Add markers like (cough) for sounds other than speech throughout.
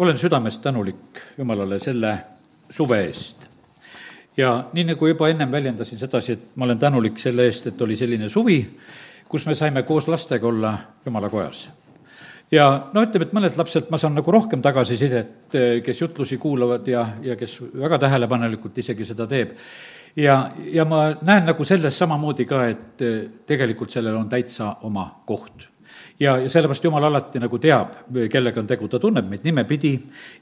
olen südamest tänulik Jumalale selle suve eest. ja nii, nagu juba ennem väljendasin sedasi, et ma olen tänulik selle eest, et oli selline suvi, kus me saime koos lastega olla Jumala kojas ja no ütleme, et mõnelt lapselt ma saan nagu rohkem tagasisidet, kes jutlusi kuulavad ja, ja kes väga tähelepanelikult isegi seda teeb. ja, ja ma näen nagu selles samamoodi ka, et tegelikult sellel on täitsa oma koht ja, ja sellepärast Jumal alati nagu teab, kellega on tegu, ta tunneb meid nimepidi.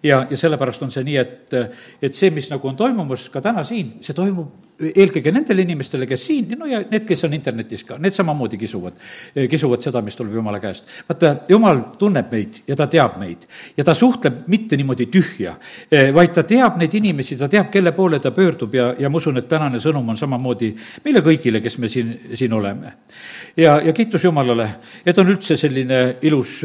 Ja, ja sellepärast on see nii, et, et see, mis nagu on toimumas ka täna siin, see toimub eelkõige nendele inimestele, kes siin, no ja need, kes on internetis ka, need samamoodi kisuvad, kisuvad seda, mis tuleb Jumala käest. vaata, Jumal tunneb meid ja ta teab meid ja ta suhtleb mitte niimoodi tühja, vaid ta teab neid inimesi, ta teab, kelle poole ta pöördub ja, ja ma usun, et tänane sõnum on samamoodi meile kõigile, kes me siin, siin oleme. ja, ja kiitus Jumalale, et on üldse selline ilus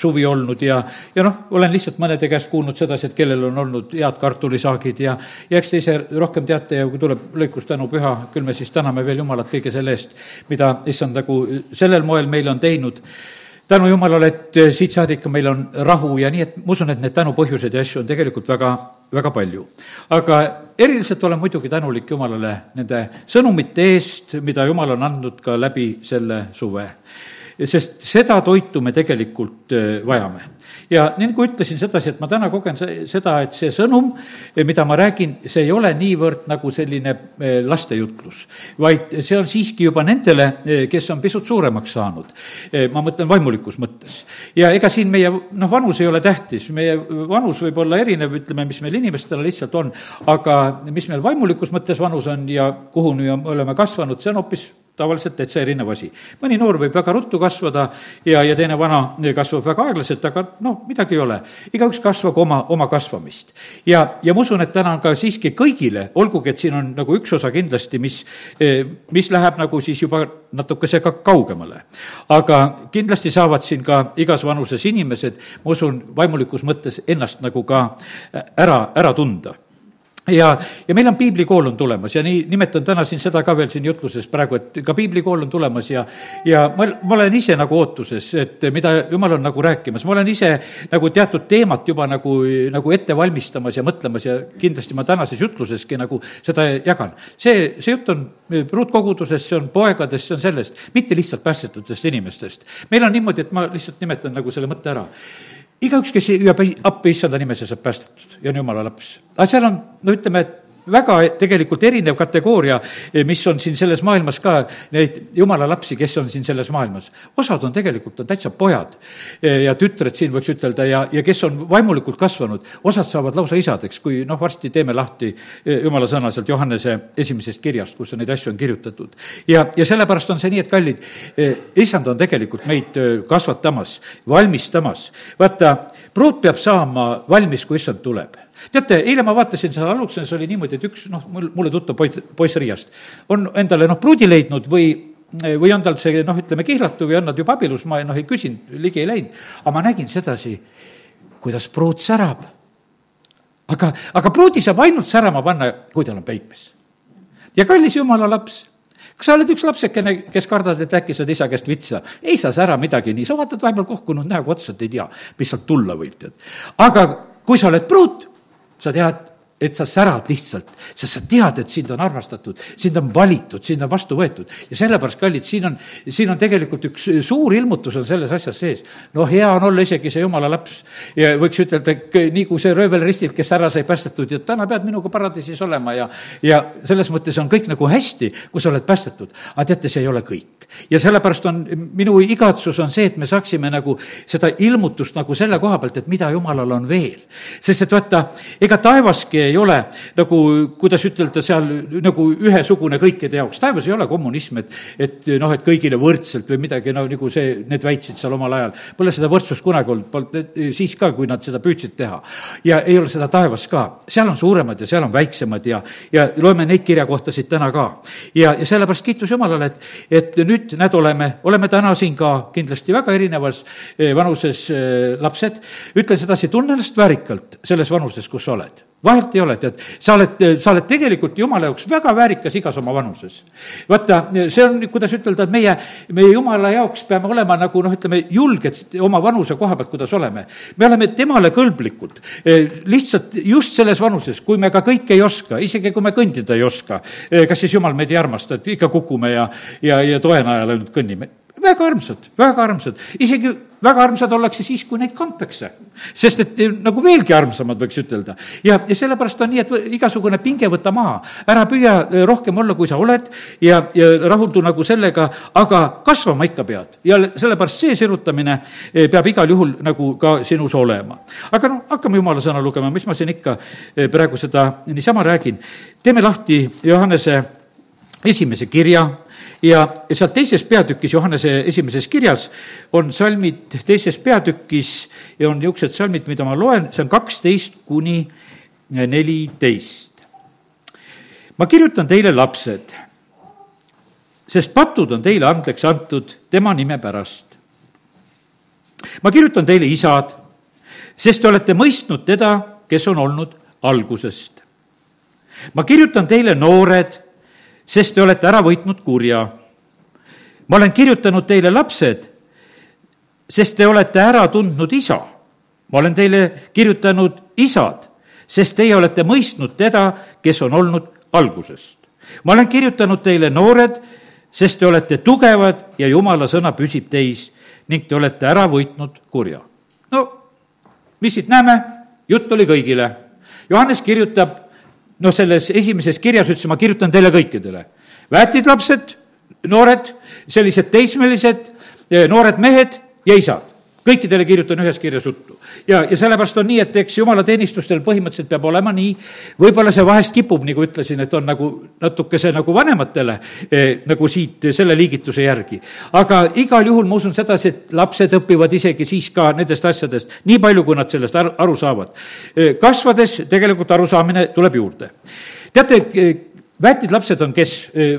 suvi olnud ja, ja noh, olen lihtsalt mõnede käest kuulnud sedasi, et kellel on olnud head kartulisaagid ja, ja eks te ise rohkem teate ja kui tuleb lõikus tänupüha, küll me siis täname veel Jumalat kõige selle eest, mida issand nagu sellel moel meile on teinud. tänu Jumalale, et siit saadik meil on rahu ja nii, et ma usun, et need tänupõhjuseid ja asju on tegelikult väga, väga palju. aga eriliselt olen muidugi tänulik Jumalale nende sõnumite eest, mida Jumal on andnud ka läbi selle suve. sest seda toitu me tegelikult vajame ja nii nagu ütlesin sedasi, et ma täna kogen seda, et see sõnum, mida ma räägin, see ei ole niivõrd nagu selline eh, lastejutlus, vaid see on siiski juba nendele, eh, kes on pisut suuremaks saanud. Eh, ma mõtlen vaimulikus mõttes. ja ega siin meie, noh, vanus ei ole tähtis, meie vanus võib olla erinev, ütleme, mis meil inimestele lihtsalt on, aga mis meil vaimulikus mõttes vanus on ja kuhu me oleme kasvanud, see on hoopis tavaliselt täitsa erinev asi. mõni noor võib väga ruttu kasvada ja, ja teine vana kasvab väga aeglaselt, aga noh, midagi ei ole. igaüks kasvagu oma, oma kasvamist. ja, ja ma usun, et täna on ka siiski kõigile, olgugi et siin on nagu üks osa kindlasti, mis, eh, mis läheb nagu siis juba natukese ka kaugemale. aga kindlasti saavad siin ka igas vanuses inimesed, ma usun, vaimulikus mõttes ennast nagu ka ära, ära tunda ja, ja meil on piiblikool on tulemas ja nii nimetan täna siin seda ka veel siin jutluses praegu, et ka piiblikool on tulemas ja, ja ma, ma olen ise nagu ootuses, et mida jumal on nagu rääkimas, ma olen ise nagu teatud teemat juba nagu, nagu ette valmistamas ja mõtlemas ja kindlasti ma tänases jutluseski nagu seda jagan. see, see jutt on ruutkogudusest, see on poegadest, see on sellest, mitte lihtsalt päästetutest inimestest. meil on niimoodi, et ma lihtsalt nimetan nagu selle mõtte ära igaüks, kes hüüab appi issanda nimesse, saab päästetud ja on jumala laps. aga seal on, no ütleme, et väga tegelikult erinev kategooria, mis on siin selles maailmas ka, neid jumala lapsi, kes on siin selles maailmas. osad on tegelikult, on täitsa pojad ja tütred siin võiks ütelda ja, ja kes on vaimulikult kasvanud, osad saavad lausa isadeks, kui noh, varsti teeme lahti jumala sõna sealt Johannese esimesest kirjast, kus neid asju on kirjutatud. ja, ja sellepärast on see nii, et kallid, issand on tegelikult meid kasvatamas, valmistamas. vaata, pruut peab saama valmis, kui issand tuleb teate, eile ma vaatasin seal Aluksenes oli niimoodi, et üks noh, mul, mulle tuttav poiss, poiss Riiast on endale noh, pruudi leidnud või või on tal see noh, ütleme kihlatu või on nad juba abielus, ma noh, ei küsinud, ligi ei läinud, aga ma nägin sedasi, kuidas pruut särab. aga, aga pruudi saab ainult särama panna, kui tal on peipes. ja kallis jumala laps kas sa oled üks lapsekene, kes kardad, et äkki saad isa käest vitsa? ei saa sära midagi nii, sa vaatad vahepeal kohkunud näoga otsa, et ei tea, mis sealt tulla võib, tead. aga kui sa oled pruut, sa tead, et sa särad lihtsalt, sest sa tead, et sind on armastatud, sind on valitud, sind on vastu võetud. ja sellepärast, kallid, siin on, siin on tegelikult üks suur ilmutus on selles asjas sees. no hea on olla isegi see jumala laps ja võiks ütelda, nii kui see röövel ristilt, kes ära sai päästetud ja täna pead minuga paradiisis olema ja, ja selles mõttes on kõik nagu hästi, kui sa oled päästetud. aga teate, see ei ole kõik. ja sellepärast on, minu igatsus on see, et me saaksime nagu seda ilmutust nagu selle koha pealt, et mida jumalal on veel. sest et vaata, ega taevaski ei ole nagu, kuidas ütelda, seal nagu ühesugune kõikide jaoks. taevas ei ole kommunism, et, et noh, et kõigile võrdselt või midagi, no nagu see, need väitsid seal omal ajal. Pole seda võrdsust kunagi olnud, polnud siis ka, kui nad seda püüdsid teha. ja ei ole seda taevas ka. seal on suuremad ja seal on väiksemad ja, ja loeme neid kirjakohtasid täna ka. ja, ja sellepärast kiitus Jumalale, et, et nüüd näed, oleme, oleme täna siin ka kindlasti väga erinevas eh, vanuses eh, lapsed. ütle sedasi, tunne ennast väärikalt selles vanuses, kus sa oled vahet ei ole, tead, sa oled, sa oled tegelikult jumala jaoks väga väärikas igas oma vanuses. vaata, see on, kuidas ütelda, meie, meie jumala jaoks peame olema nagu noh, ütleme, julged oma vanuse koha pealt, kuidas oleme. me oleme temale kõlblikud, lihtsalt just selles vanuses, kui me ka kõike ei oska, isegi kui me kõndida ei oska, kas siis jumal meid ei armasta, et ikka kukume ja, ja, ja toe najal ainult kõnnime väga armsad, väga armsad, isegi väga armsad ollakse siis, kui neid kantakse. sest et eh, nagu veelgi armsamad, võiks ütelda. ja, ja sellepärast on nii, et igasugune pinge võta maha, ära püüa eh, rohkem olla, kui sa oled ja, ja rahuldu nagu sellega, aga kasvama ikka pead. ja sellepärast see sirutamine eh, peab igal juhul nagu ka sinus olema. aga noh, hakkame jumala sõna lugema, mis ma siin ikka praegu seda niisama räägin. teeme lahti Johannese esimese kirja ja, seal teises peatükis, Johannese esimeses kirjas, on salmid teises peatükis ja on niisugused salmid, mida ma loen, see on kaksteist kuni neliteist. ma kirjutan teile, lapsed, sest patud on teile andeks antud tema nime pärast. ma kirjutan teile, isad, sest te olete mõistnud teda, kes on olnud algusest. ma kirjutan teile, noored sest te olete ära võitnud kurja. ma olen kirjutanud teile, lapsed, sest te olete ära tundnud isa. ma olen teile kirjutanud, isad, sest teie olete mõistnud teda, kes on olnud algusest. ma olen kirjutanud teile, noored, sest te olete tugevad ja jumala sõna püsib teis ning te olete ära võitnud kurja. no mis siit näeme, jutt oli kõigile. Johannes kirjutab noh, selles esimeses kirjas ütles, ma kirjutan teile kõikidele. väetid lapsed, noored, sellised teismelised, eh, noored mehed ja isad kõikidele kirjutan ühes kirjas juttu. ja, ja sellepärast on nii, et eks jumalateenistustel põhimõtteliselt peab olema nii, võib-olla see vahest kipub, nagu ütlesin, et on nagu natukese nagu vanematele eh, nagu siit selle liigituse järgi. aga igal juhul ma usun sedasi, et lapsed õpivad isegi siis ka nendest asjadest, nii palju, kui nad sellest aru, aru saavad eh,. kasvades tegelikult arusaamine tuleb juurde. teate eh,, väetid lapsed on kes,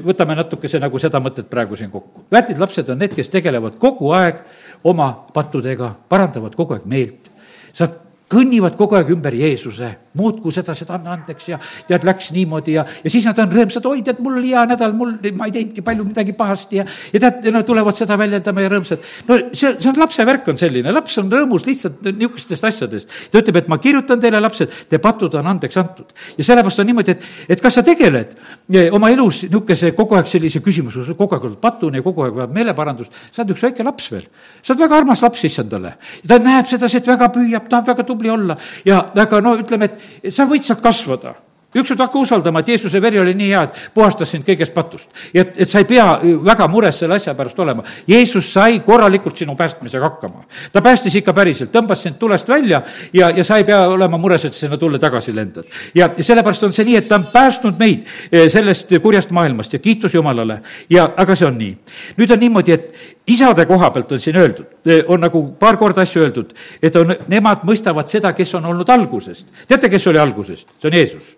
võtame natukese nagu seda mõtet praegu siin kokku. väetid lapsed on need, kes tegelevad kogu aeg oma pattudega, parandavad kogu aeg meelt. sa kõnnivad kogu aeg ümber Jeesuse, muutku seda, seda anna andeks ja tead, läks niimoodi ja, ja siis nad on rõõmsad, oi, tead, mul hea nädal, mul, ma ei teinudki palju midagi pahasti ja, ja tead, no tulevad seda väljendama ja rõõmsad. no see, see on lapse värk on selline, laps on rõõmus lihtsalt niisugustest asjadest. ta ütleb, et ma kirjutan teile, lapsed, te patud on andeks antud. ja sellepärast on niimoodi, et, et kas sa tegeled eh, oma elus niisuguse kogu aeg sellise küsimusega, kogu aeg oled patune kogu aeg vajab meeleparandust, sa oled üks väike laps veel. sa oled väga armas laps issandale. ta näeb sedasi, et väga püüab, tahab väga tubli olla ja aga no ütleme, et sa võid sealt kasvada ükskord hakka usaldama, et Jeesuse veri oli nii hea, et puhastas sind kõigest patust. et, et sa ei pea väga mures selle asja pärast olema. Jeesus sai korralikult sinu päästmisega hakkama. ta päästis ikka päriselt, tõmbas sind tulest välja ja, ja sa ei pea olema mures, et sinna tulle tagasi lendad. ja, sellepärast on see nii, et ta on päästnud meid eh, sellest kurjast maailmast ja kiitus Jumalale. ja, aga see on nii. nüüd on niimoodi, et isade koha pealt on siin öeldud, eh, on nagu paar korda asju öeldud, et on, nemad mõistavad seda, kes on olnud algusest. teate, kes oli algusest? see on Jeesus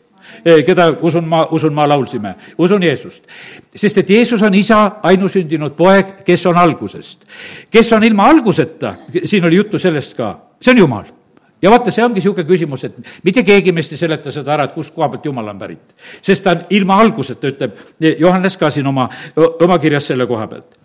keda usun ma, usun ma laulsime, usun Jeesust. sest et Jeesus on isa ainusündinud poeg, kes on algusest. kes on ilma alguseta, siin oli juttu sellest ka, see on Jumal ja vaata, see ongi niisugune küsimus, et mitte keegi meist ei seleta seda ära, et kust koha pealt Jumal on pärit. sest ta on ilma alguseta, ütleb Johannes ka siin oma, oma kirjas selle koha pealt.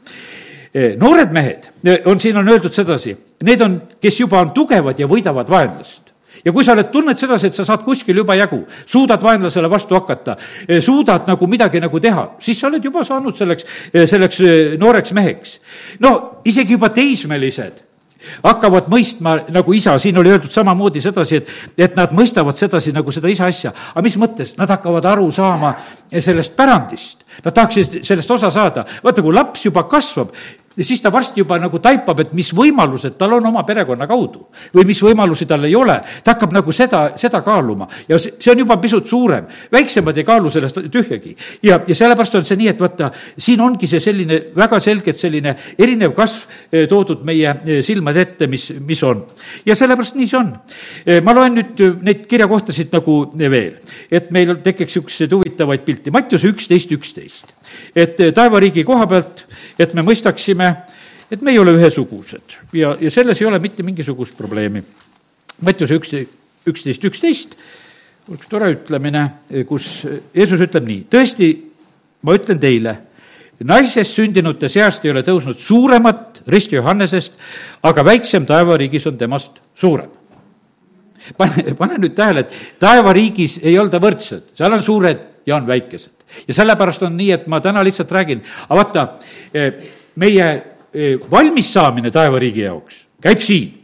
Noored mehed, eh, on, siin on öeldud sedasi, need on, kes juba on tugevad ja võidavad vaenlast ja kui sa oled, tunned sedasi, et sa saad kuskil juba jagu, suudad vaenlasele vastu hakata, eh, suudad nagu midagi nagu teha, siis sa oled juba saanud selleks, eh, selleks eh, nooreks meheks. no isegi juba teismelised hakkavad mõistma nagu isa, siin oli öeldud samamoodi sedasi, et, et nad mõistavad sedasi nagu seda isa asja. aga mis mõttes? Nad hakkavad aru saama sellest pärandist. Nad tahaksid sellest osa saada. vaata, kui laps juba kasvab, ja siis ta varsti juba nagu taipab, et mis võimalused tal on oma perekonna kaudu või mis võimalusi tal ei ole. ta hakkab nagu seda, seda kaaluma ja see, see on juba pisut suurem. väiksemad ei kaalu sellest tühjagi. ja, ja sellepärast on see nii, et vaata, siin ongi see selline väga selgelt selline erinev kasv eh, toodud meie eh, silmade ette, mis, mis on. ja sellepärast nii see on. Eh, ma loen nüüd neid kirjakohtasid nagu veel, et meil tekiks niisuguseid huvitavaid pilte. Mattiuse üksteist, üksteist et eh, taevariigi koha pealt, et me mõistaksime, et me ei ole ühesugused ja, ja selles ei ole mitte mingisugust probleemi. Mattiuse üks, üksteist, üksteist üks tore ütlemine, kus Jeesus ütleb nii, tõesti, ma ütlen teile, naisest sündinute seast ei ole tõusnud suuremat risti Johannesest, aga väiksem taevariigis on temast suurem. Pane, pane nüüd tähele, et taevariigis ei olda võrdsed, seal on suured ja on väikesed. ja sellepärast on nii, et ma täna lihtsalt räägin, aga vaata, eh, meie eh, valmissaamine taevariigi jaoks käib siin.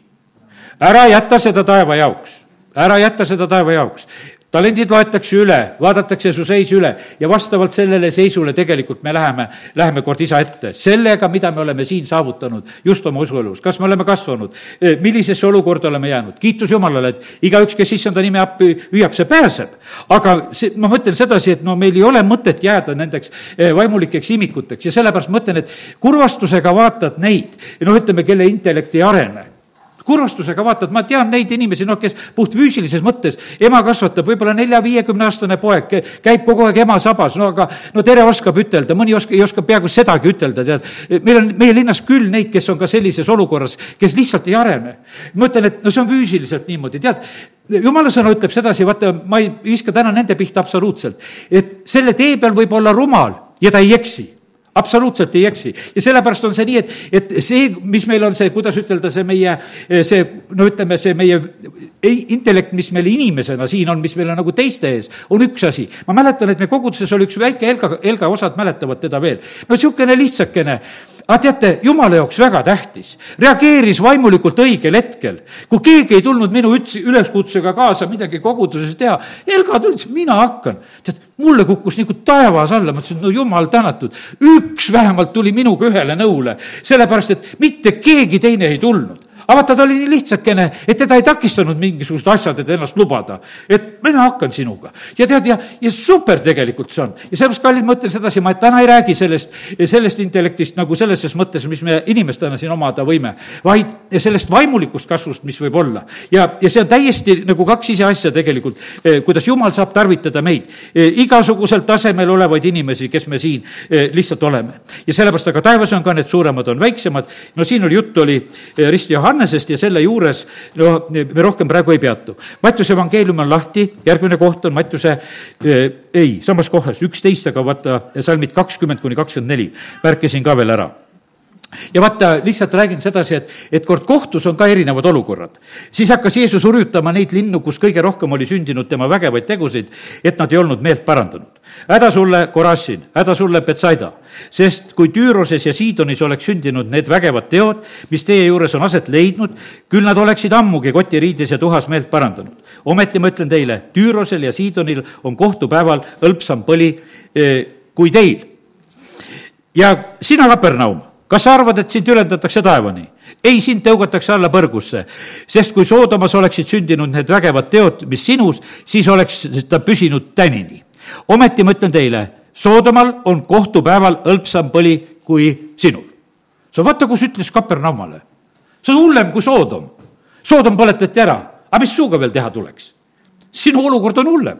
ära jäta seda taeva jaoks ära jäta seda taeva jaoks talendid loetakse üle, vaadatakse su seis üle ja vastavalt sellele seisule tegelikult me läheme, läheme kord isa ette. sellega, mida me oleme siin saavutanud just oma usuelus, kas me oleme kasvanud, millisesse olukorda oleme jäänud, kiitus Jumalale, et igaüks, kes issanda nime appi hüüab, see pääseb. aga see, ma mõtlen sedasi, et no meil ei ole mõtet jääda nendeks vaimulikeks imikuteks. Ja sellepärast mõtlen, et kurvastusega vaatad neid, noh, ütleme, kelle intellekt ei arene kurvastusega vaatad, ma tean neid inimesi, noh, kes puhtfüüsilises mõttes, ema kasvatab, võib-olla nelja-viiekümneaastane poeg, käib kogu aeg ema sabas, no aga no tere oskab ütelda, mõni oska, ei oska peaaegu sedagi ütelda, tead. meil on meie linnas küll neid, kes on ka sellises olukorras, kes lihtsalt ei arene. ma ütlen, et no see on füüsiliselt niimoodi, tead, jumala sõna ütleb sedasi, vaata, ma ei viska täna nende pihta absoluutselt, et selle tee peal võib olla rumal ja ta ei eksi absoluutselt ei eksi. ja sellepärast on see nii, et, et see, mis meil on see, kuidas ütelda, see meie, see, no ütleme, see meie intellekt, mis meil inimesena siin on, mis meil on nagu teiste ees, on üks asi. ma mäletan, et me koguduses oli üks väike Helga, Helga, osad mäletavad teda veel. no niisugune lihtsakene aga teate, jumala jaoks väga tähtis, reageeris vaimulikult õigel hetkel. kui keegi ei tulnud minu üts-, üleskutsega kaasa midagi koguduses teha, Helga tuli, ütles, mina hakkan. tead, mulle kukkus nagu taevas alla, ma ütlesin, no jumal tänatud, üks vähemalt tuli minuga ühele nõule, sellepärast et mitte keegi teine ei tulnud aga vaata, ta oli nii lihtsakene, et teda ei takistanud mingisugused asjad, et ennast lubada. et mina hakkan sinuga. ja tead, ja, ja super tegelikult see on. ja sellepärast, kallid, ma ütlen sedasi, ma täna ei räägi sellest, sellest intellektist nagu selles mõttes, mis me inimestena siin omada võime, vaid sellest vaimulikust kasvust, mis võib olla. ja, ja see on täiesti nagu kaks ise asja tegelikult, eh, kuidas jumal saab tarvitada meid, eh, igasugusel tasemel olevaid inimesi, kes me siin eh, lihtsalt oleme. ja sellepärast, aga taevas on ka need suuremad, on väiksemad, no siin oli juttu, oli Risti Johannes, Johannesest ja selle juures no me rohkem praegu ei peatu. Mattiuse evangeelium on lahti, järgmine koht on Mattiuse äh,, ei, samas kohas, üksteist, aga vaata salmid kakskümmend kuni kakskümmend neli, märkisin ka veel ära ja vaata, lihtsalt räägin sedasi, et, et kord kohtus on ka erinevad olukorrad. siis hakkas Jeesus hurjutama neid linnu, kus kõige rohkem oli sündinud tema vägevaid tegusid, et nad ei olnud meelt parandanud. häda sulle, Korassin, häda sulle, Betsaida, sest kui Tüüroses ja Siidonis oleks sündinud need vägevad teod, mis teie juures on aset leidnud, küll nad oleksid ammugi kotiriides ja tuhas meelt parandanud. ometi ma ütlen teile, Tüürosel ja Siidonil on kohtupäeval hõlpsam põli eh, kui teil. ja sina, Kapernaum kas sa arvad, et sind ülendatakse taevani? ei, sind tõugatakse alla põrgusse, sest kui Soodomas oleksid sündinud need vägevad teod, mis sinus, siis oleks ta püsinud tänini. ometi ma ütlen teile, Soodomal on kohtupäeval hõlpsam põli kui sinul. sa vaata, kus ütles Kapernaumale. see on hullem kui Soodom. Soodom põletati ära, aga mis suuga veel teha tuleks? sinu olukord on hullem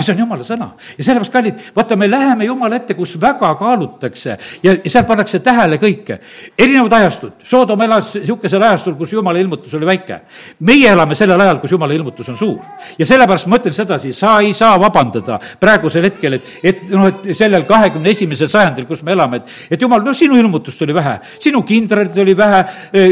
aga see on jumala sõna ja sellepärast, kallid, vaata, me läheme jumala ette, kus väga kaalutakse ja, seal pannakse tähele kõike. erinevad ajastud, Soodom elas niisugusel ajastul, kus jumala ilmutus oli väike. meie elame sellel ajal, kus jumala ilmutus on suur. ja sellepärast ma ütlen sedasi, sa ei saa vabandada praegusel hetkel, et, et noh, et sellel kahekümne esimesel sajandil, kus me elame, et, et jumal, no sinu ilmutust oli vähe, sinu kindralit oli vähe,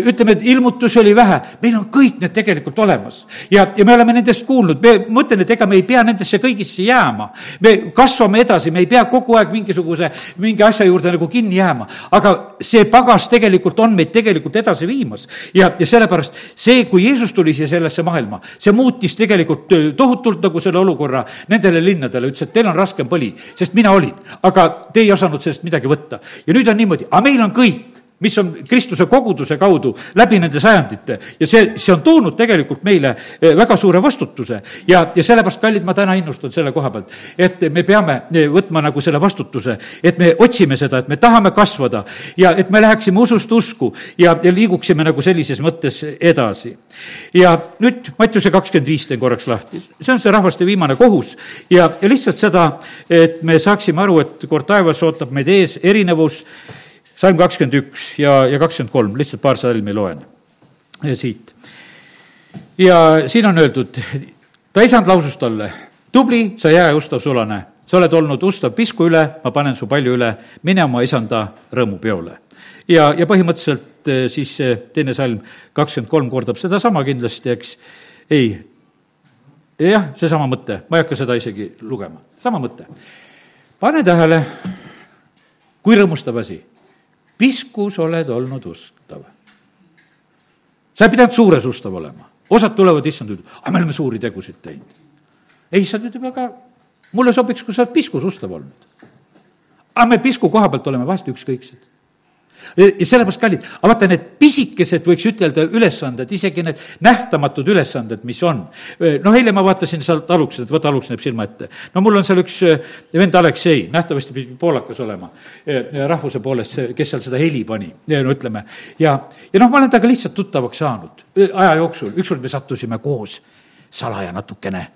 ütleme, et ilmutusi oli vähe, meil on kõik need tegelikult olemas. ja, ja me oleme nendest kuulnud, me, ma ütlen, et ega me ei pea nendesse kõigisse sisse jääma. me kasvame edasi, me ei pea kogu aeg mingisuguse, mingi asja juurde nagu kinni jääma. aga see pagas tegelikult on meid tegelikult edasi viimas. ja, ja sellepärast see, kui Jeesus tuli siia sellesse maailma, see muutis tegelikult tohutult nagu selle olukorra nendele linnadele, ütles, et teil on raskem põli, sest mina olin, aga te ei osanud sellest midagi võtta. ja nüüd on niimoodi, aga meil on kõik mis on Kristuse koguduse kaudu läbi nende sajandite. Ja see, see on toonud tegelikult meile eh, väga suure vastutuse. Ja, ja sellepärast, kallid, ma täna innustan selle koha pealt, et me peame eh, võtma nagu selle vastutuse, et me otsime seda, et me tahame kasvada ja et me läheksime usust usku ja, ja liiguksime nagu sellises mõttes edasi. ja nüüd Mattiuse kakskümmend viis teen korraks lahti, see on see rahvaste viimane kohus. Ja, ja lihtsalt seda, et me saaksime aru, et kord taevas ootab meid ees erinevus salm kakskümmend üks ja, ja kakskümmend kolm, lihtsalt paar salmi loen siit. ja siin on öeldud, ta isand lausus talle, tubli, sa jää ustav sulane, sa oled olnud ustav pisku üle, ma panen su palju üle, mine oma isanda rõõmupeole. ja, ja põhimõtteliselt eh, siis see teine salm kakskümmend kolm kordab sedasama kindlasti, eks, ei, jah, seesama mõte, ma ei hakka seda isegi lugema, sama mõte. pane tähele, kui rõõmustav asi. Piskus oled olnud ustav. sa ei pidanud suures ustav olema, osad tulevad, issand, ütlevad, aga me oleme suuri tegusid teinud. ei, issand ütleb, aga mulle sobiks, kui sa oled piskus ustav olnud. aga me pisku koha pealt oleme vahest ükskõiksed ja sellepärast, kallid, aga vaata, need pisikesed, võiks ütelda, ülesanded, isegi need nähtamatud ülesanded, mis on. noh, eile ma vaatasin sealt aluks, et võta aluks näeb silma ette. no mul on seal üks vend Aleksei, nähtavasti pidi poolakas olema, rahvuse poolest, kes seal seda heli pani, no ütleme. ja, ja noh, ma olen temaga lihtsalt tuttavaks saanud aja jooksul, ükskord me sattusime koos salaja natukene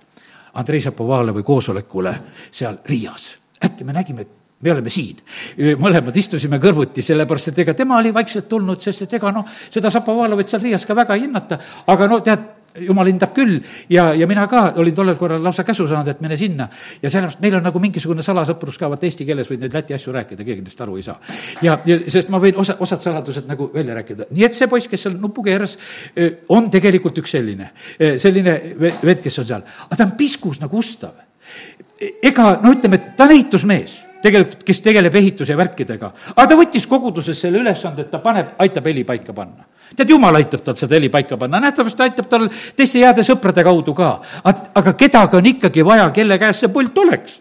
Andrei Šapovalevi koosolekule seal Riias. äkki me nägime, et me oleme siin. mõlemad istusime kõrvuti, sellepärast et ega tema oli vaikselt tulnud, sest et ega noh, seda Šapovalovit seal Riias ka väga ei hinnata, aga no tead, jumal hindab küll ja, ja mina ka olin tollel korral lausa käsu saanud, et mine sinna. ja sellepärast meil on nagu mingisugune salasõprus ka, vaata eesti keeles võid neid läti asju rääkida, keegi neist aru ei saa. ja, ja sest ma võin osa, osad saladused nagu välja rääkida. nii et see poiss, kes seal nupu keeras, on tegelikult üks selline, selline vend, kes on seal, aga ta on piskus nagu ustav. ega no ütleme, ta on ehitusmees tegelikult, kes tegeleb ehituse värkidega. aga ta võttis koguduses selle ülesande, et ta paneb, aitab heli paika panna. tead, jumal aitab tal seda heli paika panna, nähtavasti aitab tal teiste heade sõprade kaudu ka. aga kedagi on ikkagi vaja, kelle käes see pult oleks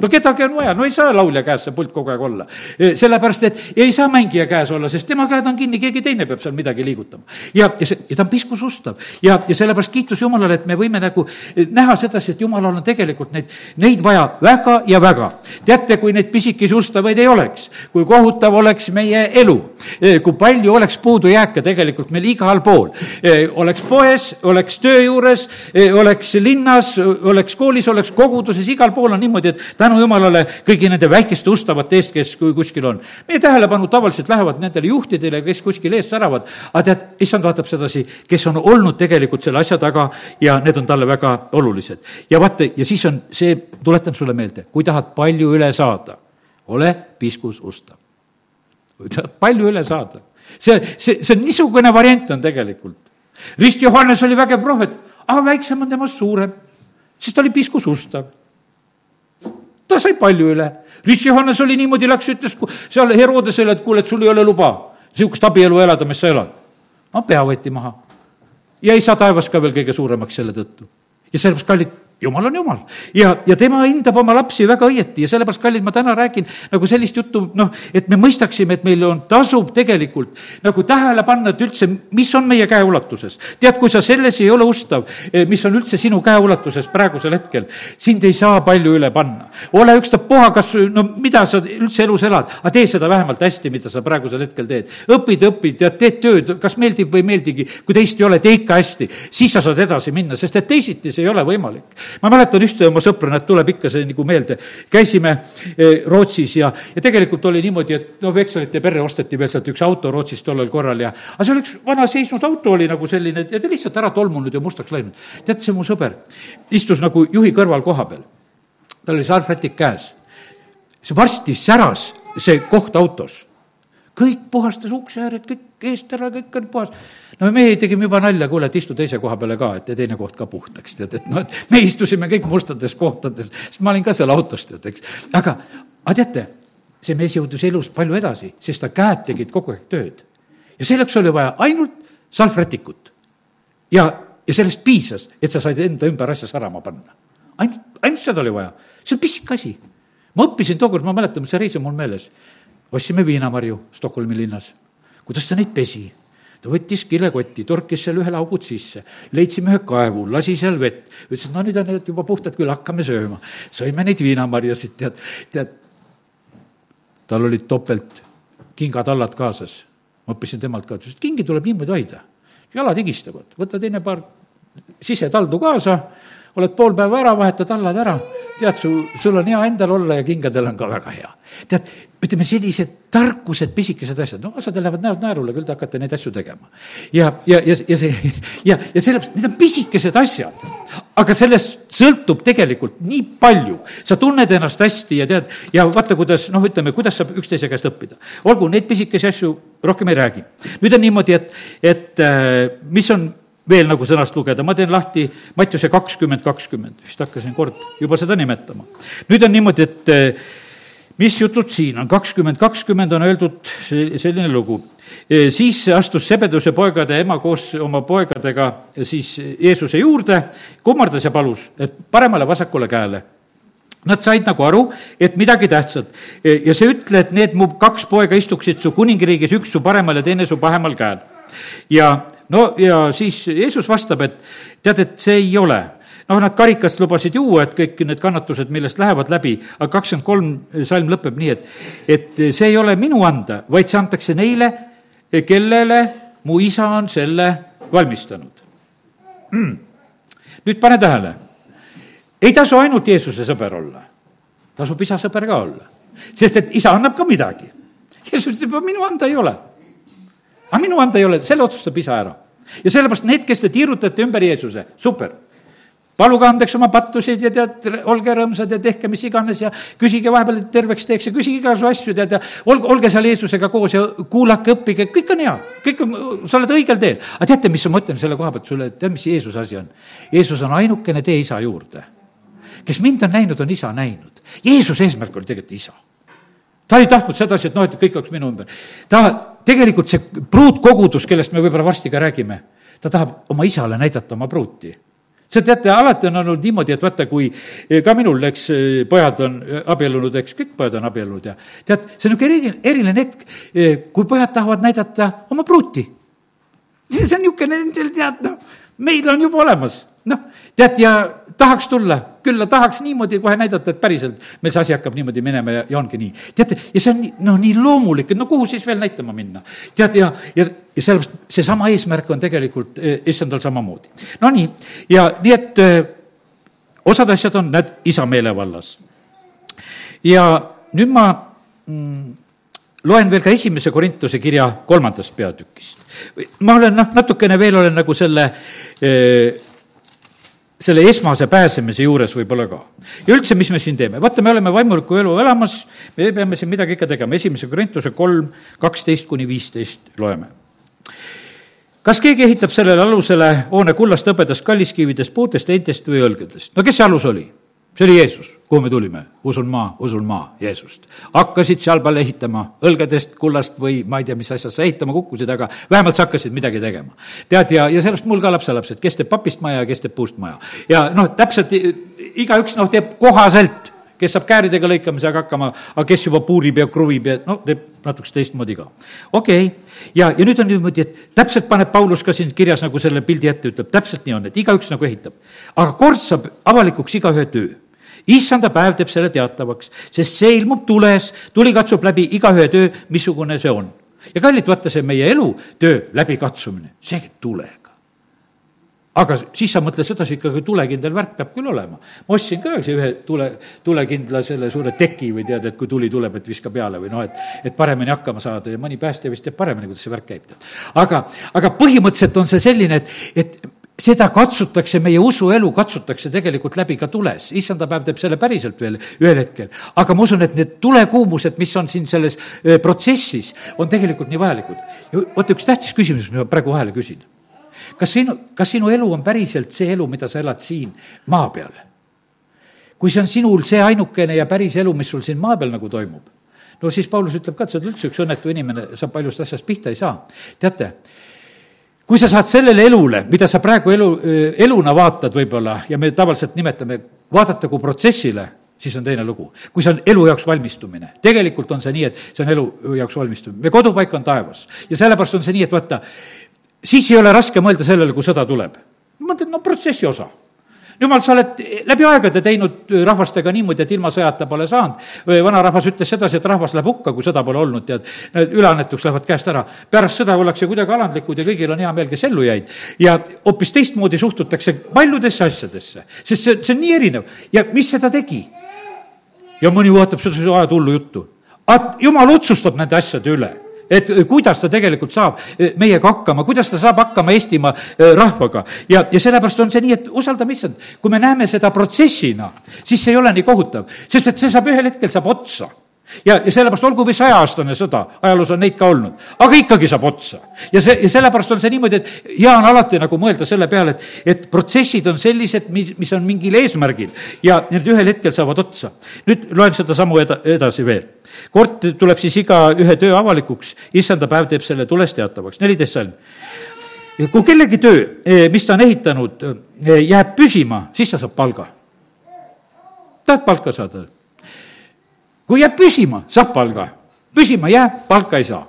no kedagi on vaja, no ei saa laulja käes see pult kogu aeg olla. E, sellepärast, et ei saa mängija käes olla, sest tema käed on kinni, keegi teine peab seal midagi liigutama. ja, ja see, ja ta on piskusustav ja, ja sellepärast kiitus Jumalale, et me võime nagu näha sedasi, et Jumalal on tegelikult neid, neid vaja väga ja väga. teate, kui neid pisikesi ustavaid ei oleks, kui kohutav oleks meie elu, e, kui palju oleks puudujääke tegelikult meil igal pool, oleks poes, oleks töö juures, oleks linnas, oleks koolis, oleks koguduses, igal pool on niimoodi, et tänu jumalale kõigi nende väikeste ustavate eest, kes kuskil on. meie tähelepanu tavaliselt lähevad nendele juhtidele, kes kuskil ees säravad, aga tead, issand vaatab sedasi, kes on olnud tegelikult selle asja taga ja need on talle väga olulised. ja vaata, ja siis on see, tuletan sulle meelde, kui tahad palju üle saada, ole piskus ustav. kui tahad palju üle saada, see, see, see niisugune variant on tegelikult. rist Johannes oli vägev prohvet, aga väiksem on temast suurem, sest ta oli piskus ustav ta sai palju üle. Rist Johannes oli niimoodi, läks, ütles seal Herodesele, et kuule, et sul ei ole luba niisugust abielu elada, mis sa elad. no pea võeti maha. ja ei saa taevas ka veel kõige suuremaks selle tõttu. ja sellepärast, kallid jumal on jumal ja, ja tema hindab oma lapsi väga õieti ja sellepärast, kallid, ma täna räägin nagu sellist juttu, noh, et me mõistaksime, et meil on, tasub tegelikult nagu tähele panna, et üldse, mis on meie käeulatuses. tead, kui sa selles ei ole ustav, eh, mis on üldse sinu käeulatuses praegusel hetkel, sind ei saa palju üle panna. ole ükstapuha, kas, no mida sa üldse elus elad, aga tee seda vähemalt hästi, mida sa praegusel hetkel teed. õpid, õpid ja teed tööd, kas meeldib või ei meeldigi, kui teist ei ole, tee ikka hästi, siis sa saad edasi minna, sest et teisiti see ei ole võimalik ma mäletan ühte oma sõpra, näed, tuleb ikka see nagu meelde. käisime eh, Rootsis ja, ja tegelikult oli niimoodi, et no vekselite perre osteti veel sealt üks auto Rootsis tollel korral ja, aga see oli üks vana seisnud auto oli nagu selline ja ta lihtsalt ära tolmunud ja mustaks läinud. tead, see mu sõber istus nagu juhi kõrval koha peal. tal oli sarvrätik käes. see varsti säras, see koht autos kõik puhastas ukseääred, kõik eest ära, kõik on puhas. no meie tegime juba nalja, kuule, et istu teise koha peale ka, et teine koht ka puhtaks, tead, et noh, et me istusime kõik mustades kohtades, sest ma olin ka seal autos, tead, eks. aga, aga teate, see mees jõudis elus palju edasi, sest ta käed tegid kogu aeg tööd. ja selleks oli vaja ainult salvrätikut. ja, ja sellest piisas, et sa said enda ümber asja särama panna. ainult, ainult seda oli vaja, see on pisik asi. ma õppisin tookord, ma mäletan, see reis on mul meeles ostsime viinamarju Stockholmi linnas. kuidas ta neid pesi? ta võttis kilekotti, torkis seal ühele augud sisse, leidsime ühe kaevu, lasi seal vett, ütles, et no nüüd on need juba puhtad küll, hakkame sööma. sõime neid viinamarjasid, tead, tead, tal olid topelt kingatallad kaasas. ma õppisin temalt ka, ütles, et kingi tuleb niimoodi hoida. jalad higistavad, võta teine paar sisetaldu kaasa, oled pool päeva ära, vahetad tallad ära, tead, su, sul on hea endal olla ja kingadel on ka väga hea. tead, ütleme, sellised tarkused, pisikesed asjad, no osadel lähevad näod naerule, küll te hakkate neid asju tegema. ja, ja, ja, ja see ja, ja sellepärast need on pisikesed asjad, aga sellest sõltub tegelikult nii palju. sa tunned ennast hästi ja tead, ja vaata, kuidas noh, ütleme, kuidas saab üksteise käest õppida. olgu, neid pisikesi asju rohkem ei räägi. nüüd on niimoodi, et, et äh, mis on veel nagu sõnast lugeda, ma teen lahti Mattiuse kakskümmend, kakskümmend, vist hakkasin kord juba seda nimetama. nüüd on niimoodi, et äh, mis jutud siin on, kakskümmend, kakskümmend on öeldud selline lugu siis astus Sebeduse poegade ema koos oma poegadega siis Jeesuse juurde, kummardas ja palus, et paremale-vasakule käele. Nad said nagu aru, et midagi tähtsat ja see ütle, et need mu kaks poega istuksid su kuningriigis, üks su paremal ja teine su pahemal käel. ja no ja siis Jeesus vastab, et tead, et see ei ole noh, nad karikast lubasid juua, et kõik need kannatused, millest lähevad läbi, aga kakskümmend kolm salm lõpeb nii, et, et see ei ole minu anda, vaid see antakse neile, kellele mu isa on selle valmistanud. Mm.. nüüd pane tähele, ei tasu ainult Jeesuse sõber olla, tasub isa sõber ka olla, sest et isa annab ka midagi. Jeesus ütleb, minu anda ei ole. aga minu anda ei ole, selle otsustab isa ära. ja sellepärast need, kes te tiirutate ümber Jeesuse, super paluge andeks oma pattusid ja tead, olge rõõmsad ja tehke mis iganes ja küsige vahepeal, et terveks teeks ja küsige igasugu asju, tead, ja olge, olge seal Jeesusega koos ja kuulake, õppige, kõik on hea, kõik on, sa oled õigel teel. aga teate, mis ma mõtlen selle koha pealt sulle, tead, mis Jeesuse asi on? Jeesus on ainukene tee isa juurde. kes mind on näinud, on isa näinud. Jeesuse eesmärk oli tegelikult isa. ta ei tahtnud sedasi, et noh, et kõik oleks minu ümber. ta, tegelikult see pruutkogudus, kellest me võib-olla varsti ka räägime, ta tahab oma isale näidata oma pruuti see teate, alati on olnud niimoodi, et vaata, kui eh, ka minul, eks, eh, pojad on eh, abiellunud, eks, kõik pojad on abiellunud ja tead, see on niisugune eriline, eriline hetk, kui pojad tahavad näidata oma pruuti. see on niisugune nendel, tead, noh, meil on juba olemas, tead, ja tahaks tulla külla, tahaks niimoodi kohe näidata, et päriselt meil see asi hakkab niimoodi minema ja, ja ongi nii. teate, ja see on noh, nii loomulik, et no kuhu siis veel näitama minna. tead, ja, ja, ja sellepärast seesama eesmärk on tegelikult issandal samamoodi. Nonii, ja nii, et öö, osad asjad on, näed, isa meelevallas. ja nüüd ma mm, loen veel ka esimese Korintuse kirja kolmandast peatükist. ma olen noh, natukene veel olen nagu selle öö, selle esmase pääsemise juures võib-olla ka. ja üldse, mis me siin teeme, vaata, me oleme vaimuliku elu elamas, me peame siin midagi ikka tegema, esimese Korintuse kolm, kaksteist kuni viisteist loeme. kas keegi ehitab sellele alusele hoone kullast, hõbedast, kalliskividest, puutest, heintest või õlgedest? no kes see alus oli? See oli Jeesus, kuhu me tulime, usun ma, usun ma Jeesust. hakkasid seal peal ehitama õlgedest, kullast või ma ei tea, mis asjast sa ehitama kukkusid, aga vähemalt sa hakkasid midagi tegema. tead, ja, ja sellest mul ka lapselapsed, kes teeb papist maja ja kes teeb puust maja. ja noh, täpselt igaüks noh, teeb kohaselt kes saab kääridega lõikamisega hakkama, aga kes juba puurib ja kruvib ja noh, teeb natukese teistmoodi ka. okei okay., ja, ja nüüd on niimoodi, et täpselt paneb Paulus ka siin kirjas nagu selle pildi ette, ütleb, täpselt nii on, et igaüks nagu ehitab. aga kord saab avalikuks igaühe töö issanda päev teeb selle teatavaks, sest see ilmub tules, tuli katsub läbi igaühe töö, missugune see on. ja kallid, vaata see meie elu, töö läbikatsumine, see tulega aga siis sa mõtled sedasi, ikkagi tulekindel värk peab küll olema. ma ostsin ka ühe tule, tulekindla selle suure teki või tead, et kui tuli tuleb, et viska peale või noh, et, et paremini hakkama saada ja mõni päästja vist teab paremini, kuidas see värk käib. aga, aga põhimõtteliselt on see selline, et, et seda katsutakse, meie usuelu katsutakse tegelikult läbi ka tules, issanda päev teeb selle päriselt veel ühel hetkel. aga ma usun, et need tulekuumused, mis on siin selles protsessis, on tegelikult nii vajalikud. ja vot üks tähtis küsimus, mis ma praegu vahele küsin. kas sinu, kas sinu elu on päriselt see elu, mida sa elad siin maa peal? kui see on sinul see ainukene ja päris elu, mis sul siin maa peal nagu toimub, no siis Paulus ütleb ka, et sa oled üldse üks õnnetu inimene, sa paljust asjast pihta ei saa. teate kui sa saad sellele elule, mida sa praegu elu, eluna vaatad võib-olla ja me tavaliselt nimetame, vaadata kui protsessile, siis on teine lugu. kui see on elu jaoks valmistumine, tegelikult on see nii, et see on elu jaoks valmistumine, meie kodupaik on taevas ja sellepärast on see nii, et vaata, siis ei ole raske mõelda sellele, kui sõda tuleb. ma mõtlen, no protsessi osa jumal, sa oled läbi aegade teinud rahvastega niimoodi, et ilma sõjata pole saanud. vanarahvas ütles sedasi, et rahvas läheb hukka, kui sõda pole olnud, tead. Need üleannetuks lähevad käest ära. pärast sõda ollakse kuidagi alandlikud ja kõigil on hea meel, kes ellu jäid. ja hoopis teistmoodi suhtutakse paljudesse asjadesse, sest see, see on nii erinev. ja mis seda tegi? ja mõni vaatab seda ajatullu juttu. jumal otsustab nende asjade üle et kuidas ta tegelikult saab meiega hakkama, kuidas ta saab hakkama Eestimaa rahvaga. ja, ja sellepärast on see nii, et usaldame issand, kui me näeme seda protsessina, siis see ei ole nii kohutav, sest et see saab ühel hetkel saab otsa ja, ja sellepärast olgu või sajaaastane sõda, ajaloos on neid ka olnud, aga ikkagi saab otsa. ja see, ja sellepärast on see niimoodi, et hea on alati nagu mõelda selle peale, et, et protsessid on sellised, mis, mis on mingil eesmärgil ja need ühel hetkel saavad otsa. nüüd loen seda sammu eda-, edasi veel. kord tuleb siis iga ühe töö avalikuks, issanda päev teeb selle tulest teatavaks, neliteist salm. kui kellegi töö, eh, mis ta on ehitanud, eh, jääb püsima, siis ta saab palga. tahad palka saada? Kui jääb püsima, saab palga. püsima jääb, palka ei saa.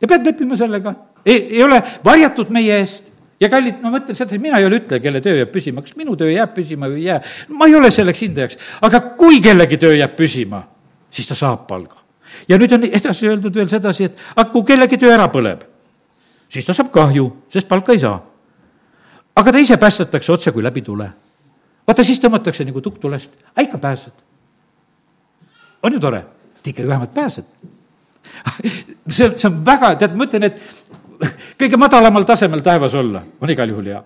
ja pead leppima sellega. ei, ole varjatud meie eest ja kallid, ma mõtlen seda, et mina ei ole ütleja, kelle töö jääb püsima, kas minu töö jääb püsima või ei jää. ma ei ole selleks hindajaks, aga kui kellegi töö jääb püsima, siis ta saab palga. ja nüüd on edasi öeldud veel sedasi, et aga kui kellegi töö ära põleb, siis ta saab kahju, sest palka ei saa. aga ta ise päästetakse otse kui läbi tule. vaata, siis tõmmatakse nagu tukk tulest, aga ikka pääsed on ju tore? et ikkagi vähemalt pääsed. see, see on väga, tead, ma ütlen, et kõige madalamal tasemel taevas olla on igal juhul hea.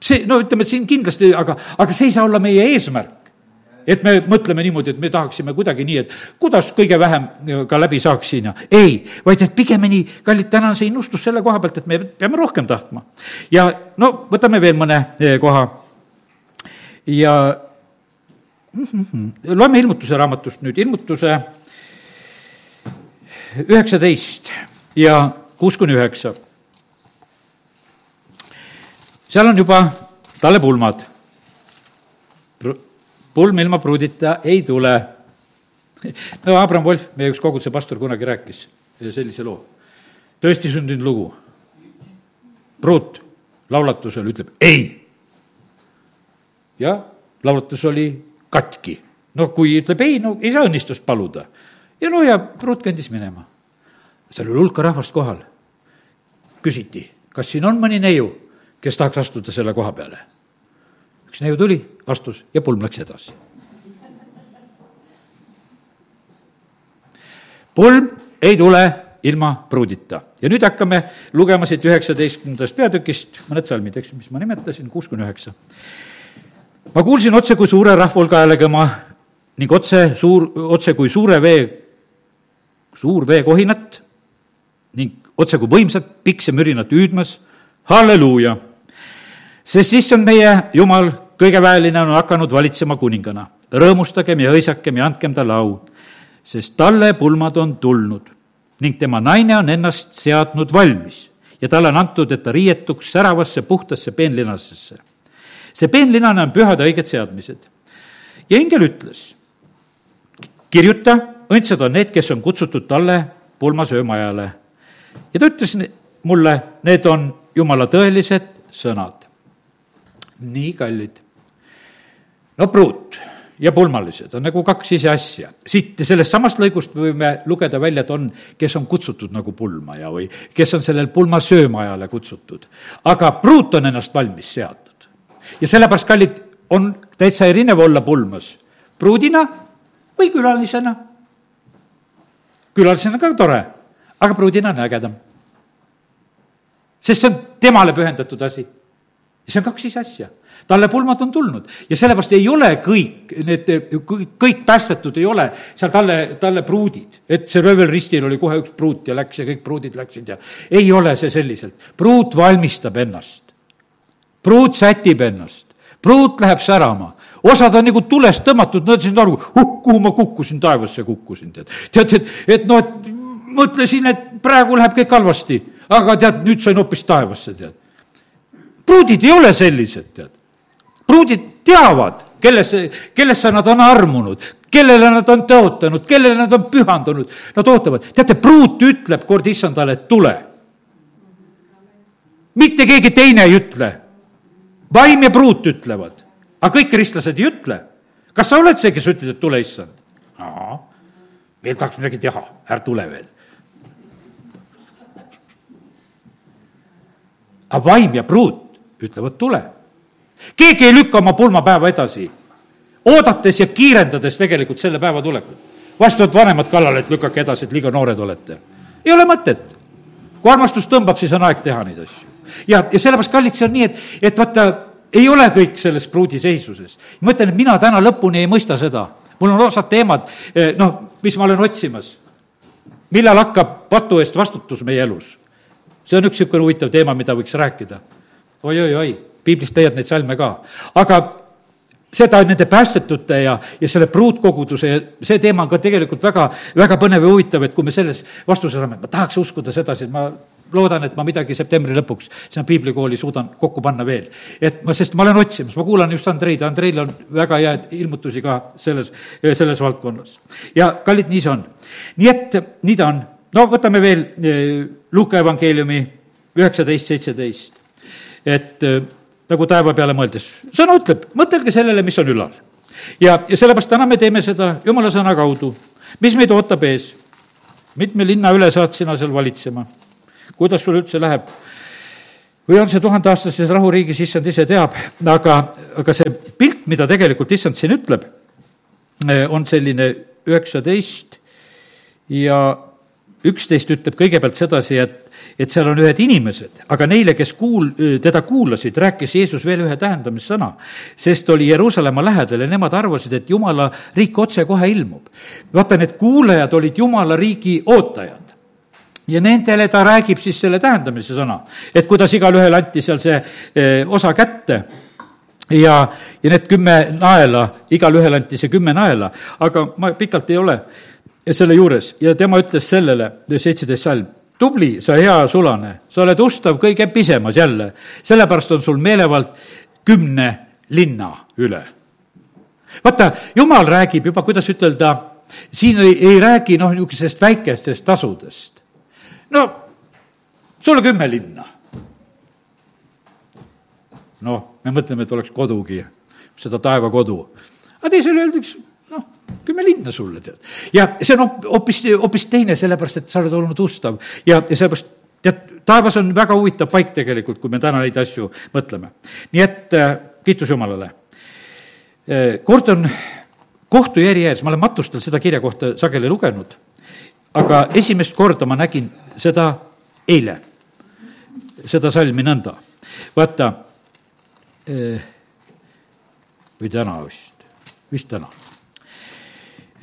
see, no ütleme, et siin kindlasti, aga, aga see ei saa olla meie eesmärk et me mõtleme niimoodi, et me tahaksime kuidagi nii, et kuidas kõige vähem ka läbi saaks siin ja ei, vaid et pigemini, kallid, täna on see innustus selle koha pealt, et me peame rohkem tahtma. ja no võtame veel mõne eh, koha. ja loeme ilmutuse raamatust nüüd, ilmutuse üheksateist ja kuus kuni üheksa. seal on juba talle pulmad. pulm ilma pruudita ei tule. no Abram Wolf, meie üks koguduse pastor, kunagi rääkis sellise loo. tõesti sündinud lugu. pruut laulatusel ütleb ei. ja laulatus oli katki. no kui ütleb ei, no ei saa õnnistust paluda. ja no ja pruut kõndis minema. seal oli hulka rahvast kohal. küsiti, kas siin on mõni neiu, kes tahaks astuda selle koha peale. üks neiu tuli, astus ja pulm läks edasi. pulm ei tule ilma pruudita. ja nüüd hakkame lugema siit üheksateistkümnendast peatükist mõned salmid, eks, mis ma nimetasin, kuus kuni üheksa ma kuulsin otse kui suure rahvahulga hääle kõma ning otse suur, otse kui suure vee, suur veekohinat ning otse kui võimsat piksemürinat hüüdmas, halleluuja. sest issand meie Jumal, kõigeväeline on hakanud valitsema kuningana. rõõmustagem ja hõisakem ja andkem talle au, sest talle pulmad on tulnud ning tema naine on ennast seadnud valmis ja talle on antud, et ta riietuks säravasse puhtasse peenlinasesse see peenlinane on pühade õiged seadmised. ja ingel ütles, kirjuta, õndsad on need, kes on kutsutud talle pulmasöömajale. ja ta ütles mulle, need on jumala tõelised sõnad. nii kallid. no pruut ja pulmalised on nagu kaks ise asja. siit sellest samast lõigust võime lugeda välja, et on, kes on kutsutud nagu pulmaja või kes on sellel pulmasöömajale kutsutud. aga pruut on ennast valmis seadnud ja sellepärast, kallid, on täitsa erinev olla pulmas, pruudina või külalisena. külalisena ka tore, aga pruudina on ägedam. sest see on temale pühendatud asi. ja see on kaks ise asja talle pulmad on tulnud ja sellepärast ei ole kõik need, kõik päästetud ei ole seal talle, talle pruudid. et see röövelristil oli kohe üks pruut ja läks ja kõik pruudid läksid ja ei ole see selliselt. pruut valmistab ennast pruut sätib ennast, pruut läheb särama osad on nagu tulest tõmmatud, nad said aru, huh, kuhu ma kukkusin, taevasse kukkusin, tead. tead, et, et noh, et mõtlesin, et praegu läheb kõik halvasti, aga tead, nüüd sain hoopis taevasse, tead. pruudid ei ole sellised, tead. pruudid teavad, kellesse, kellesse nad on armunud, kellele nad on tõotanud, kellele nad on pühandunud, nad ootavad. teate, pruut ütleb kord issandale, et tule. mitte keegi teine ei ütle vaim ja pruut ütlevad, aga kõik kristlased ei ütle. kas sa oled see, kes ütled, et tule issand? veel tahaks midagi teha, ära tule veel. aga vaim ja pruut ütlevad, tule. keegi ei lükka oma pulmapäeva edasi, oodates ja kiirendades tegelikult selle päeva tulekut. vahest tulevad vanemad kallale, et lükake edasi, et liiga noored olete. ei ole mõtet. kui armastus tõmbab, siis on aeg teha neid asju. Ja, ja sellepärast, kallid, see on nii, et, et vaata, ei ole kõik selles pruudiseisuses. ma ütlen, et mina täna lõpuni ei mõista seda. mul on osad teemad, eh, noh, mis ma olen otsimas. millal hakkab patu eest vastutus meie elus? see on üks niisugune huvitav teema, mida võiks rääkida oi, oi-oi-oi, piiblist leiad neid salme ka. aga seda nende päästetute ja, ja selle pruutkoguduse ja see teema on ka tegelikult väga, väga põnev ja huvitav, et kui me selles vastuse saame, ma tahaks uskuda sedasi, et ma loodan, et ma midagi septembri lõpuks sinna piiblikooli suudan kokku panna veel. et ma, sest ma olen otsimas, ma kuulan just Andreid, Andreil on väga head ilmutusi ka selles, selles valdkonnas. ja kallid, nii see on. nii et, nii ta on. no võtame veel eh, Luuka evangeeliumi üheksateist, seitseteist et äh, nagu taeva peale mõeldes, sõna ütleb, mõtelge sellele, mis on ülal. ja, ja sellepärast täna me teeme seda jumala sõna kaudu. mis meid ootab ees? mitme linna üle saad sina seal valitsema? Kuidas sul üldse läheb? või on see tuhandeaastases rahuriigis, issand ise teab, aga, aga see pilt, mida tegelikult issand siin ütleb, äh, on selline üheksateist ja üksteist ütleb kõigepealt sedasi, et et seal on ühed inimesed, aga neile, kes kuul-, teda kuulasid, rääkis Jeesus veel ühe tähendamissõna. sest oli Jeruusalemma lähedal ja nemad arvasid, et Jumala riik otsekohe ilmub. vaata, need kuulajad olid Jumala riigi ootajad ja nendele ta räägib siis selle tähendamise sõna, et kuidas igalühele anti seal see eh, osa kätte. Ja, ja need kümme naela, igalühele anti see kümme naela, aga ma pikalt ei ole selle juures. Ja tema ütles sellele, seitseteist salm, tubli, sa hea sulane, sa oled ustav kõige pisemas jälle, sellepärast on sul meelevald kümne linna üle. vaata, jumal räägib juba, kuidas ütelda, siin ei, ei räägi noh, niisugusest väikestest tasudest. No sulle kümme linna. noh, me mõtleme, et oleks kodugi, seda taevakodu. aga teisele öeldakse kümme linna sulle, tead. ja see on hoopis, hoopis teine, sellepärast et sa oled olnud ustav ja, ja sellepärast tead, taevas on väga huvitav paik tegelikult, kui me täna neid asju mõtleme. nii et äh, kiitus Jumalale äh,. kord on kohtu järjes, ma olen matustel seda kirja kohta sageli lugenud, aga esimest korda ma nägin seda eile, seda salmi nõnda. vaata äh,, või täna vist, vist täna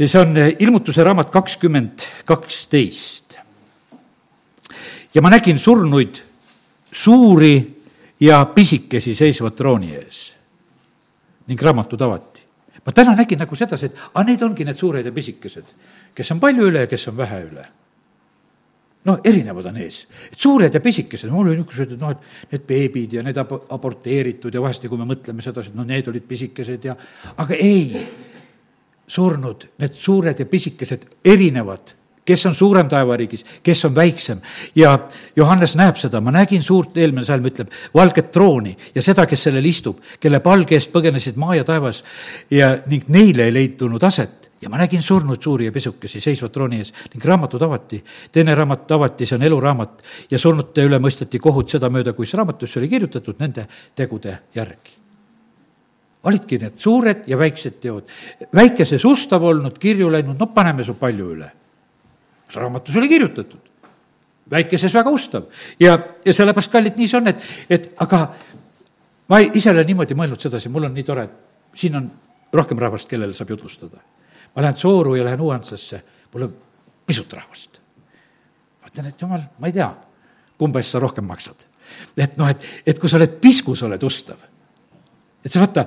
see on eh, ilmutuse raamat kakskümmend kaksteist. ja ma nägin surnuid suuri ja pisikesi seisvat trooni ees ning raamatud avati. ma täna nägin nagu sedasi, et aga need ongi need suured ja pisikesed, kes on palju üle ja kes on vähe üle noh, erinevad on ees. suured ja pisikesed, mul oli niisugused, et noh, et need beebid ja need ab-, aborteeritud ja vahest, kui me mõtleme sedasi, et noh, need olid pisikesed ja aga ei surnud, need suured ja pisikesed erinevad, kes on suurem taevariigis, kes on väiksem. ja Johannes näeb seda, ma nägin suurt, eelmine salm ütleb, valget trooni ja seda, kes sellel istub, kelle palge eest põgenesid maa ja taevas ja ning neile ei leitunud aset ja ma nägin surnud suuri ja pisukesi seisvat trooni ees ning raamatud avati. teine raamat avati, see on eluraamat ja surnute üle mõisteti kohut sedamööda, kus raamatusse oli kirjutatud nende tegude järgi olidki need suured ja väiksed teod. väikeses ustav olnud, kirju läinud, no paneme su palju üle. raamatus oli kirjutatud. väikeses väga ustav ja, ja sellepärast, kallid, nii see on, et, et aga ma ise olen niimoodi mõelnud sedasi, mul on nii tore, et siin on rohkem rahvast, kellele saab jutustada. Ma lähen Sooru ja lähen Uansasse, mul on pisut rahvast. ma ütlen, et jumal, ma ei tea, kumba eest sa rohkem maksad. et noh, et, et kui sa oled piskus, oled ustav et sa vaata,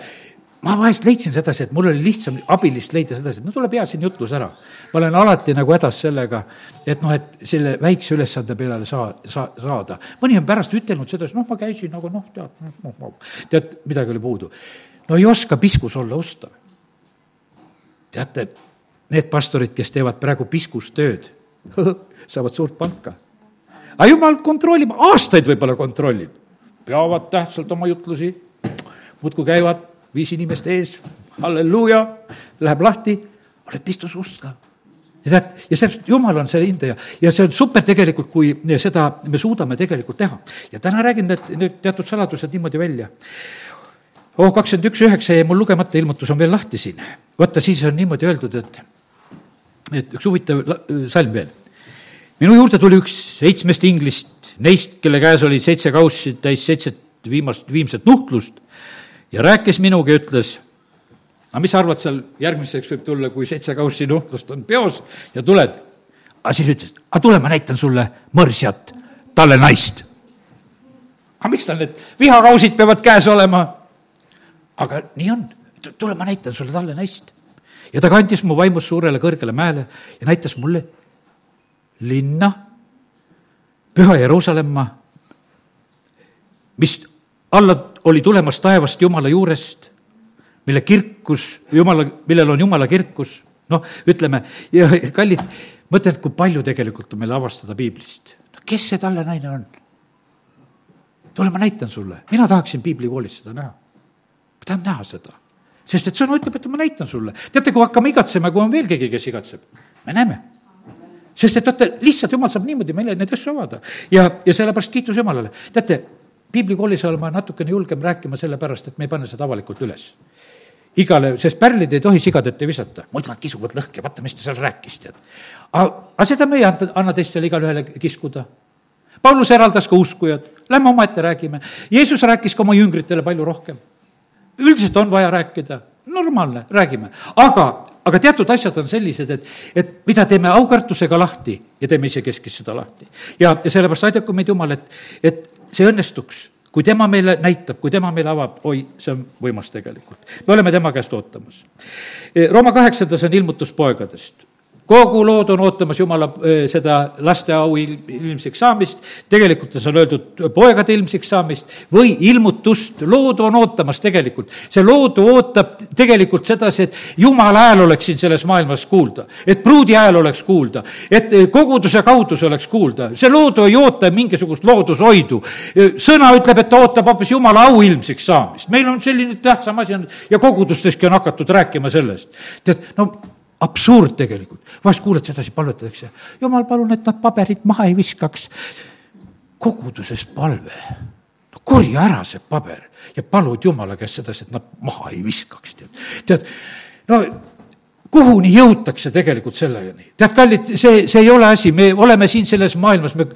ma vahest leidsin sedasi, et mul oli lihtsam abilist leida sedasi, et no tuleb hea siin jutlus ära. ma olen alati nagu hädas sellega, et noh, et selle väikse ülesande peale saa-, saa-, saada. mõni on pärast ütelnud sedasi, noh, ma käisin nagu noh, tead, noh, noh, tead, midagi oli puudu. no ei oska piskus olla ustav. Teate, need pastorid, kes teevad praegu piskustööd, (laughs) saavad suurt palka. aga jumal kontrollib, aastaid võib-olla kontrollib. peavad tähtsalt oma jutlusi muudkui käivad viis inimest ees, halleluuja, läheb lahti, oled pistus ust ka ja tead, ja see, jumal on selle hindaja ja see on super tegelikult, kui seda me suudame tegelikult teha. ja täna räägin need, need teatud saladused niimoodi välja. Oh, kakskümmend üks üheksa jäi mul lugemata, ilmutus on veel lahti siin. vaata, siis on niimoodi öeldud, et et üks huvitav salm veel. minu juurde tuli üks seitsmest inglist, neist, kelle käes oli seitse kaussi täis seitset viimast, viimset nuhtlust ja rääkis minuga ja ütles, aga mis sa arvad, seal järgmiseks võib tulla, kui seitse kaussi nuhtlust on peos ja tuled? aga siis ütles, aga tule, ma näitan sulle mõrsjat, talle naist. aga miks tal need vihakausid peavad käes olema? Aga nii on, tule, ma näitan sulle talle naist. ja ta kandis mu vaimust suurele kõrgele mäele ja näitas mulle linna, püha Jeruusalemma, mis alla oli tulemas taevast Jumala juurest, mille kirkus, Jumala, millel on Jumala kirkus, noh, ütleme, kallid, mõtlen, et kui palju tegelikult on meil avastada piiblist. no kes see talle naine on? tule, ma näitan sulle, mina tahaksin piiblikoolis seda näha. Ma tahan näha seda, sest et sõna ütleb, et ma näitan sulle. teate, kui hakkame igatsema, kui on veel keegi, kes igatseb, me näeme sest et vaata, lihtsalt jumal saab niimoodi meile neid asju avada ja, ja sellepärast kiitus Jumalale. teate, piiblikoolis olen ma natukene julgem rääkima sellepärast, et me ei pane seda avalikult üles. igale, sest pärlid ei tohi sigadette visata, muidu nad kisuvad lõhki, vaata, mis ta seal rääkis, tead. aga seda me ei anta, anna teistele igale kiskuda. Paulus eraldas ka uskujad, lähme omaette räägime. Jeesus rääkis ka oma jüngritele palju rohkem. Üldiselt on vaja rääkida, normaalne, räägime, aga aga teatud asjad on sellised, et, et mida teeme aukartusega lahti ja teeme ise keskis seda lahti. ja, ja sellepärast aidaku meid Jumal, et, et see õnnestuks, kui tema meile näitab, kui tema meile avab, oi, see on võimas tegelikult. me oleme tema käest ootamas. Rooma kaheksandas on ilmutus poegadest kogu lood on ootamas Jumala seda laste au ilmsiks saamist, tegelikult on öeldud poegade ilmsiks saamist või ilmutust, loodu on ootamas tegelikult. see loodu ootab tegelikult sedasi, et Jumala hääl oleks siin selles maailmas kuulda, et pruudi hääl oleks kuulda, et koguduse kaudu see oleks kuulda, see loodu ei oota mingisugust loodushoidu. sõna ütleb, et ta ootab hoopis Jumala au ilmsiks saamist, meil on selline tähtsam asi on ja kogudusteski on hakatud rääkima sellest. tead, no absurd tegelikult, vahest kuuled sedasi, palvetatakse, jumal, palun, et nad paberit maha ei viskaks. kogudusest palve, no korja ära see paber ja palud Jumala käest sedasi, et nad maha ei viskaks, tead. tead, no kuhuni jõutakse tegelikult sellegani? tead, kallid, see, see ei ole asi, me oleme siin selles maailmas, me,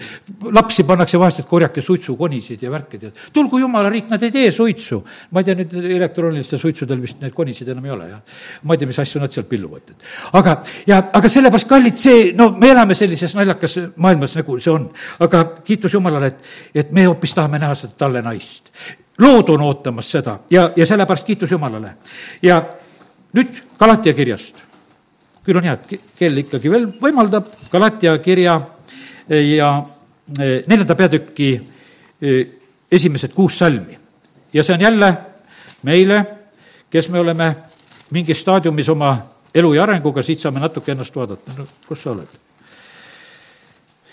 lapsi pannakse vahest, et korjake suitsukonisid ja värke, tead. tulgu jumala riik, nad ei tee suitsu. ma ei tea, nüüd elektroonilistel suitsudel vist neid konisid enam ei ole, jah. ma ei tea, mis asju nad seal pilluvad, et. aga, ja, aga sellepärast, kallid, see, no me elame sellises naljakas maailmas, nagu see on. aga kiitus Jumalale, et, et me hoopis tahame näha seda talle naist. lood on ootamas seda ja, ja sellepärast kiitus Jumalale. ja nüüd Galatia kirjast. küll on hea, et kell ikkagi veel võimaldab, Galatia kirja ja neljanda peatüki esimesed kuus salmi. ja see on jälle meile, kes me oleme mingis staadiumis oma elu ja arenguga, siit saame natuke ennast vaadata, no kus sa oled?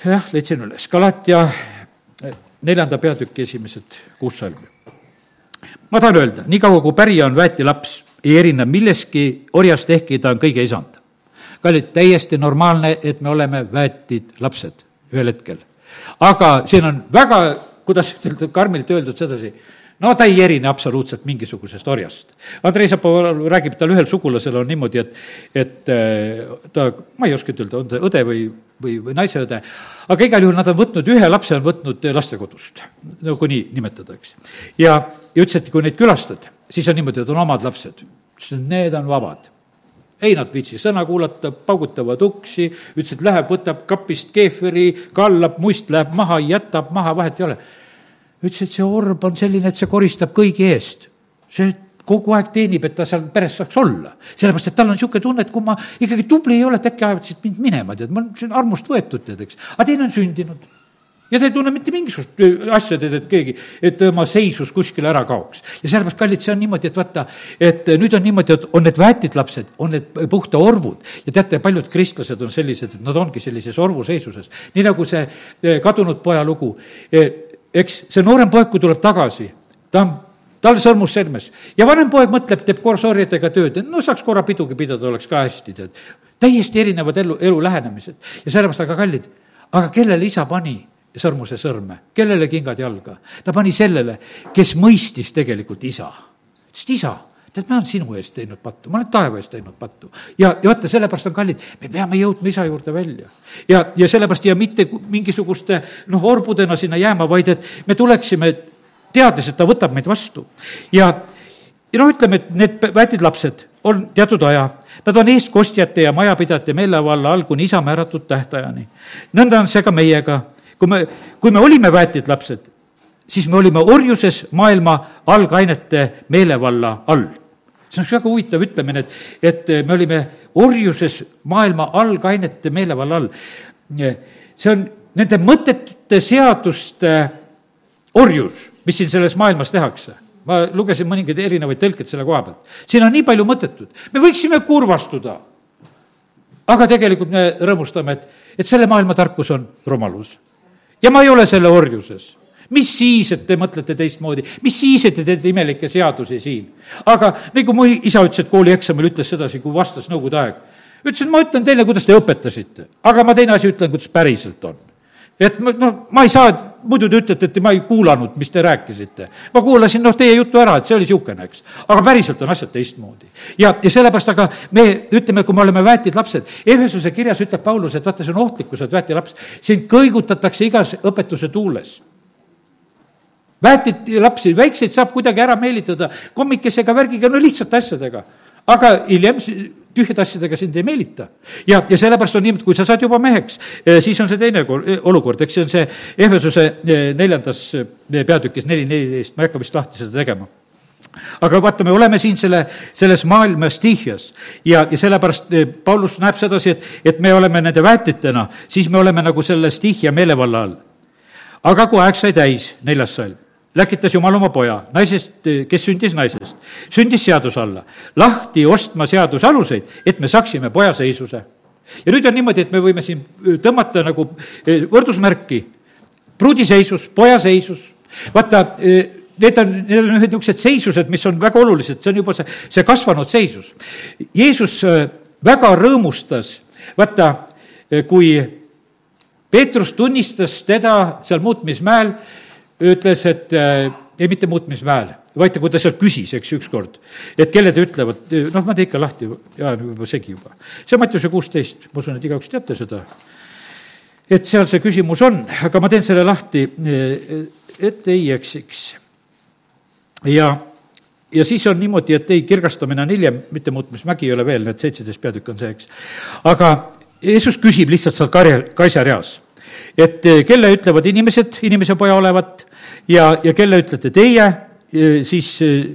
jah, leidsin üles, Galatia neljanda peatüki esimesed kuus salmi. ma tahan öelda, niikaua kui pärija on väetilaps, ei erine milleski orjast, ehkki ta on kõige isand. kallid, täiesti normaalne, et me oleme väetid lapsed ühel hetkel. aga siin on väga, kuidas ütelda, karmilt öeldud sedasi, no ta ei erine absoluutselt mingisugusest orjast. Andrei Sapov räägib, tal ühel sugulasel on niimoodi, et, et ta, ma ei oska ütelda, on ta õde või, või, või naise õde, aga igal juhul nad on võtnud, ühe lapse on võtnud lastekodust, no kui nii nimetada, eks. ja, ja ütles, et kui neid külastad, siis on niimoodi, et on omad lapsed. ütles, et need on vabad ei nad viitsi sõna kuulata, paugutavad uksi, ütles, et läheb, võtab kapist keefiri, kallab, must läheb maha, jätab maha, vahet ei ole. ütles, et see orb on selline, et see koristab kõigi eest. see kogu aeg teenib, et ta seal peres saaks olla. sellepärast, et tal on niisugune tunne, et kui ma ikkagi tubli ei ole, et äkki ajavad siit mind minema, tead, ma olen siin armust võetud, tead, eks. aga teine on sündinud ja ta ei tunne mitte mingisugust asja, tead, et keegi, et oma seisus kuskile ära kaoks. ja sellepärast, kallid, see on niimoodi, et vaata, et nüüd on niimoodi, et on need väetid lapsed, on need puhta orvud ja teate, paljud kristlased on sellised, et nad ongi sellises orvuseisuses. nii nagu see kadunud poja lugu. eks see noorem poeg, kui tuleb tagasi, ta on tal sõrmus sõrmes ja vanem poeg mõtleb, teeb koos orjadega tööd, et no saaks korra pidugi pidada, oleks ka hästi, tead. täiesti erinevad elu, elu lähenemised ja sellepärast, aga kallid, aga kellele isa pani sõrmuse sõrme, kellele kingad jalga? ta pani sellele, kes mõistis tegelikult isa. sest isa, tead, ma olen sinu eest teinud pattu, ma olen taeva eest teinud pattu. ja, ja vaata, sellepärast on kallid, me peame jõudma isa juurde välja. ja, ja sellepärast ja mitte mingisuguste noh, orbudena sinna jääma, vaid et me tuleksime teades, et ta võtab meid vastu. ja, ja noh, ütleme, et need väetid lapsed on teatud aja, nad on eestkostjate ja majapidajate meelevalla all kuni isa määratud tähtajani. nõnda on see ka meiega. Kui me, kui me olime väetid lapsed, siis me olime orjuses maailma algainete meelevalla all. see on üks väga huvitav ütlemine, et, et me olime orjuses maailma algainete meelevalla all. see on nende mõttetute seaduste orjus, mis siin selles maailmas tehakse ma lugesin mõningaid erinevaid tõlkeid selle koha pealt. siin on nii palju mõttetut, me võiksime kurvastuda. aga tegelikult me rõõmustame, et, et selle maailma tarkus on rumalus. Ja ma ei ole selle orjuses mis siis, et te mõtlete teistmoodi, mis siis, et te teete imelikke seadusi siin. aga nagu mu isa ütles, et koolieksamil ütles sedasi, kui vastas Nõukogude aeg. ütles, et ma ütlen teile, kuidas te õpetasite, aga ma teine asi ütlen, kuidas päriselt on et ma, no ma ei saa, muidu te ütlete, et ma ei kuulanud, mis te rääkisite. ma kuulasin, noh, teie jutu ära, et see oli niisugune, eks. aga päriselt on asjad teistmoodi. ja, ja sellepärast, aga me ütleme, kui me oleme väetid lapsed, Ehesuse kirjas ütleb Paulus, et vaata, see on ohtlik, kui sa oled väeti laps. sind kõigutatakse igas õpetuse tuules väetid lapsi, väikseid saab kuidagi ära meelitada kommikesega, värgiga, no lihtsate asjadega. aga hiljem tühjade asjadega sind ei meelita. ja, ja sellepärast on niimoodi, kui sa saad juba meheks, eh, siis on see teine eh, olukord, eks see on see Ehvesuse eh, neljandas peatükis neli neliteist, ma ei hakka vist lahti seda tegema. Aga vaata, me oleme siin selle, selles maailma stiihias ja, ja sellepärast Paulus näeb sedasi, et, et me oleme nende väetitena, siis me oleme nagu selle stiihia meelevalla all. aga kui aeg sai täis, neljas salm läkitas Jumal oma poja, naisest, kes sündis naisest, sündis seaduse alla, lahti ostma seaduse aluseid, et me saaksime poja seisuse. ja nüüd on niimoodi, et me võime siin tõmmata nagu eh, võrdusmärki, pruudi seisus, poja seisus, vaata, eh, need on, need on ühed niisugused seisused, mis on väga olulised, see on juba see, see kasvanud seisus. Jeesus eh, väga rõõmustas, vaata, kui Peetrus tunnistas teda seal muutmismäel, ütles, et äh, ei, mitte muutmismäel, vaid kui ta seal küsis, eks, ükskord, et kelle te ütlevad, noh, ma teen ikka lahti, jaa, juba segi juba. see Mattiuse kuusteist, ma usun, et igaüks teate seda. et seal see küsimus on, aga ma teen selle lahti, et ei eksiks. ja, ja siis on niimoodi, et ei, kirgastamine on hiljem, mitte muutmismägi ei ole veel, need seitseteist peatükk on see, eks. aga Jeesus küsib lihtsalt seal karja, kaisjareas, et kelle ütlevad inimesed inimese poja olevat ja, ja kelle ütlete teie, siis eh,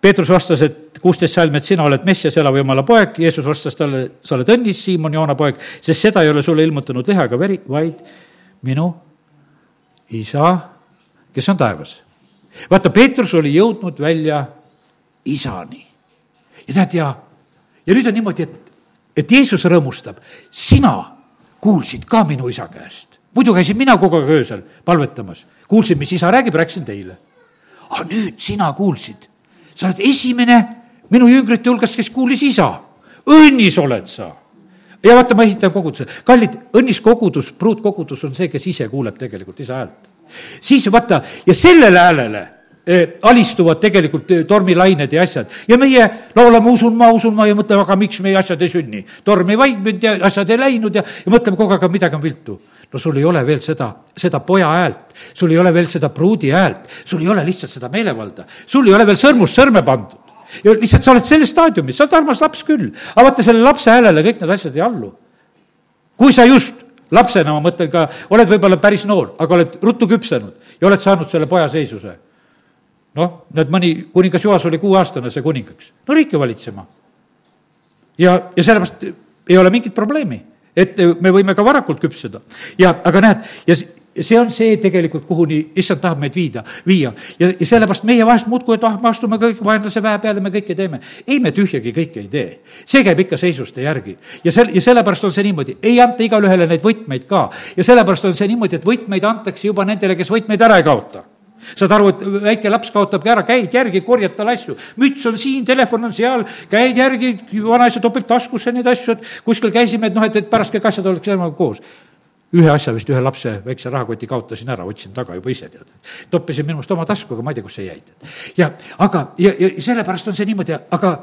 Peetrus vastas, et kuusteist salm, et sina oled Messias, elava Jumala poeg, Jeesus vastas talle, sa oled õnnis, Siimon Joona poeg, sest seda ei ole sulle ilmutanud liha ega veri, vaid minu isa, kes on taevas. vaata, Peetrus oli jõudnud välja isani. ja tead, ja, ja nüüd on niimoodi, et, et Jeesus rõõmustab, sina kuulsid ka minu isa käest. muidu käisin mina kogu aeg öösel palvetamas kuulsin, mis isa räägib, rääkisin teile. aga nüüd sina kuulsid, sa oled esimene minu jüngrite hulgas, kes kuulis isa. õnnis oled sa. ja vaata, ma ehitan koguduse. kallid, õnnis kogudus, pruutkogudus on see, kes ise kuuleb tegelikult isa häält. siis vaata, ja sellele häälele alistuvad tegelikult tormilained ja asjad. ja meie laulame Usun ma, usun ma ja mõtleme, aga miks meie asjad ei sünni. torm ei vaidnud ja asjad ei läinud ja, ja mõtleme kogu aeg, aga midagi on viltu. no sul ei ole veel seda, seda poja häält, sul ei ole veel seda pruudi häält, sul ei ole lihtsalt seda meelevalda, sul ei ole veel sõrmust sõrme pandud. ja lihtsalt sa oled selles staadiumis, sa oled armas laps küll, aga vaata selle lapse häälele kõik need asjad ei allu. kui sa just lapsena, ma mõtlen ka, oled võib-olla päris noor, aga oled ruttu küpsenud ja oled saanud selle poja seisuse noh, näed, mõni kuningas Joas oli kuueaastane, sai kuningaks, no riiki valitsema. ja, ja sellepärast ei ole mingit probleemi, et me võime ka varakult küpseda ja, aga näed, ja see on see tegelikult, kuhuni issand tahab meid viida, viia. ja, ja sellepärast meie vahest muudkui, et ah, me astume kõik vaenlase väe peale, me kõike teeme. ei, me tühjagi kõike ei tee. see käib ikka seisuste järgi. ja sel-, ja sellepärast on see niimoodi, ei anta igale ühele neid võtmeid ka. ja sellepärast on see niimoodi, et võtmeid antakse juba nendele, kes võtmeid ära ei kaota saad aru, et väike laps kaotabki ära, käid järgi, korjad talle asju. müts on siin, telefon on seal, käid järgi, vanaisa topib taskusse neid asju, et kuskil käisime, et noh, et, et pärast kõik asjad oleks enam koos. ühe asja vist, ühe lapse väikse rahakoti kaotasin ära, otsin taga juba ise, tead. toppisin minu meelest oma tasku, aga ma ei tea, kus see jäi. ja, aga, ja, ja sellepärast on see niimoodi, aga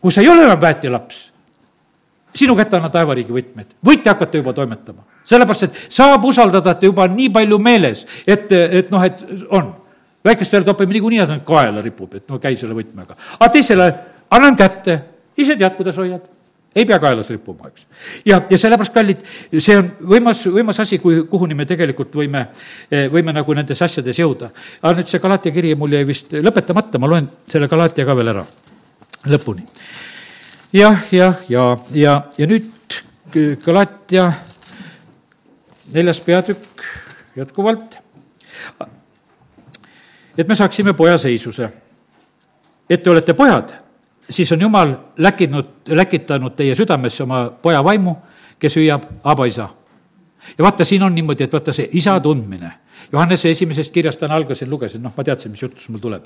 kui sa ei ole enam väetilaps, sinu kätte annan taevariigi võtmed, võite hakata juba toimetama. sellepärast, et saab usaldada, et juba nii palju meeles, et, et noh, et on. Väikestele topime niikuinii, et kaela ripub, et no käi selle võtmega. aga teisele annan kätte, ise tead, kuidas hoiad ei pea kaelas rippuma, eks. ja, ja sellepärast, kallid, see on võimas, võimas asi, kui, kuhuni me tegelikult võime, võime nagu nendes asjades jõuda. aga nüüd see Galatia kiri mul jäi vist lõpetamata, ma loen selle Galatia ka veel ära lõpuni. jah, jah, ja, ja, ja, ja nüüd Galatia neljas peatükk jätkuvalt. Et me saaksime poja seisuse. et te olete pojad siis on Jumal läkinud, läkitanud teie südamesse oma poja vaimu, kes hüüab Aba isa. ja vaata, siin on niimoodi, et vaata see isa tundmine. Johannese esimesest kirjast täna algasin, lugesin, noh, ma teadsin, mis jutus mul tuleb.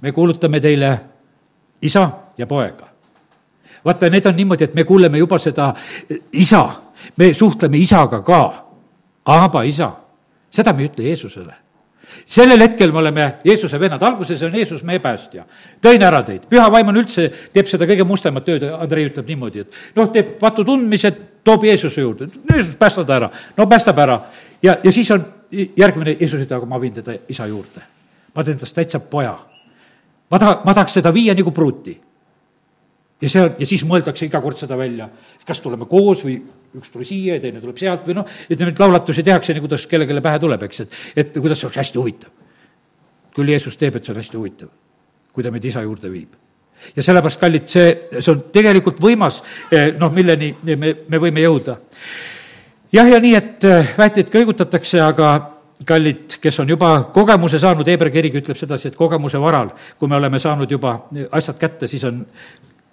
me kuulutame teile isa ja poega. vaata, need on niimoodi, et me kuuleme juba seda isa, me suhtleme isaga ka, Aba isa. seda me ei ütle Jeesusele sellel hetkel me oleme Jeesuse vennad, alguses on Jeesus meie päästja. tõin ära teid, püha vaim on üldse, teeb seda kõige mustemat tööd, Andrei ütleb niimoodi, et noh, teeb vatu tundmised, toob Jeesuse juurde, Jeesus, päästa ta ära. no päästab ära ja, ja siis on järgmine, Jeesus ütleb, aga ma viin teda isa juurde. ma teen tast täitsa poja. ma taha, ma tahaks teda viia nagu pruuti ja see on, ja siis mõeldakse iga kord seda välja, kas tuleme koos või üks tuli siia ja teine tuleb sealt või noh, ütleme, et laulatusi tehakse nii, kuidas kellelegi pähe tuleb, eks, et, et kuidas see oleks hästi huvitav. küll Jeesus teeb, et see on hästi huvitav, kui ta meid isa juurde viib. ja sellepärast, kallid, see, see on tegelikult võimas, eh, noh, milleni me, me võime jõuda. jah, ja nii, et eh, väiteid kõigutatakse, aga kallid, kes on juba kogemuse saanud, Hebra kirik ütleb sedasi, et kogemuse varal, kui me oleme saanud juba asjad kätte, siis on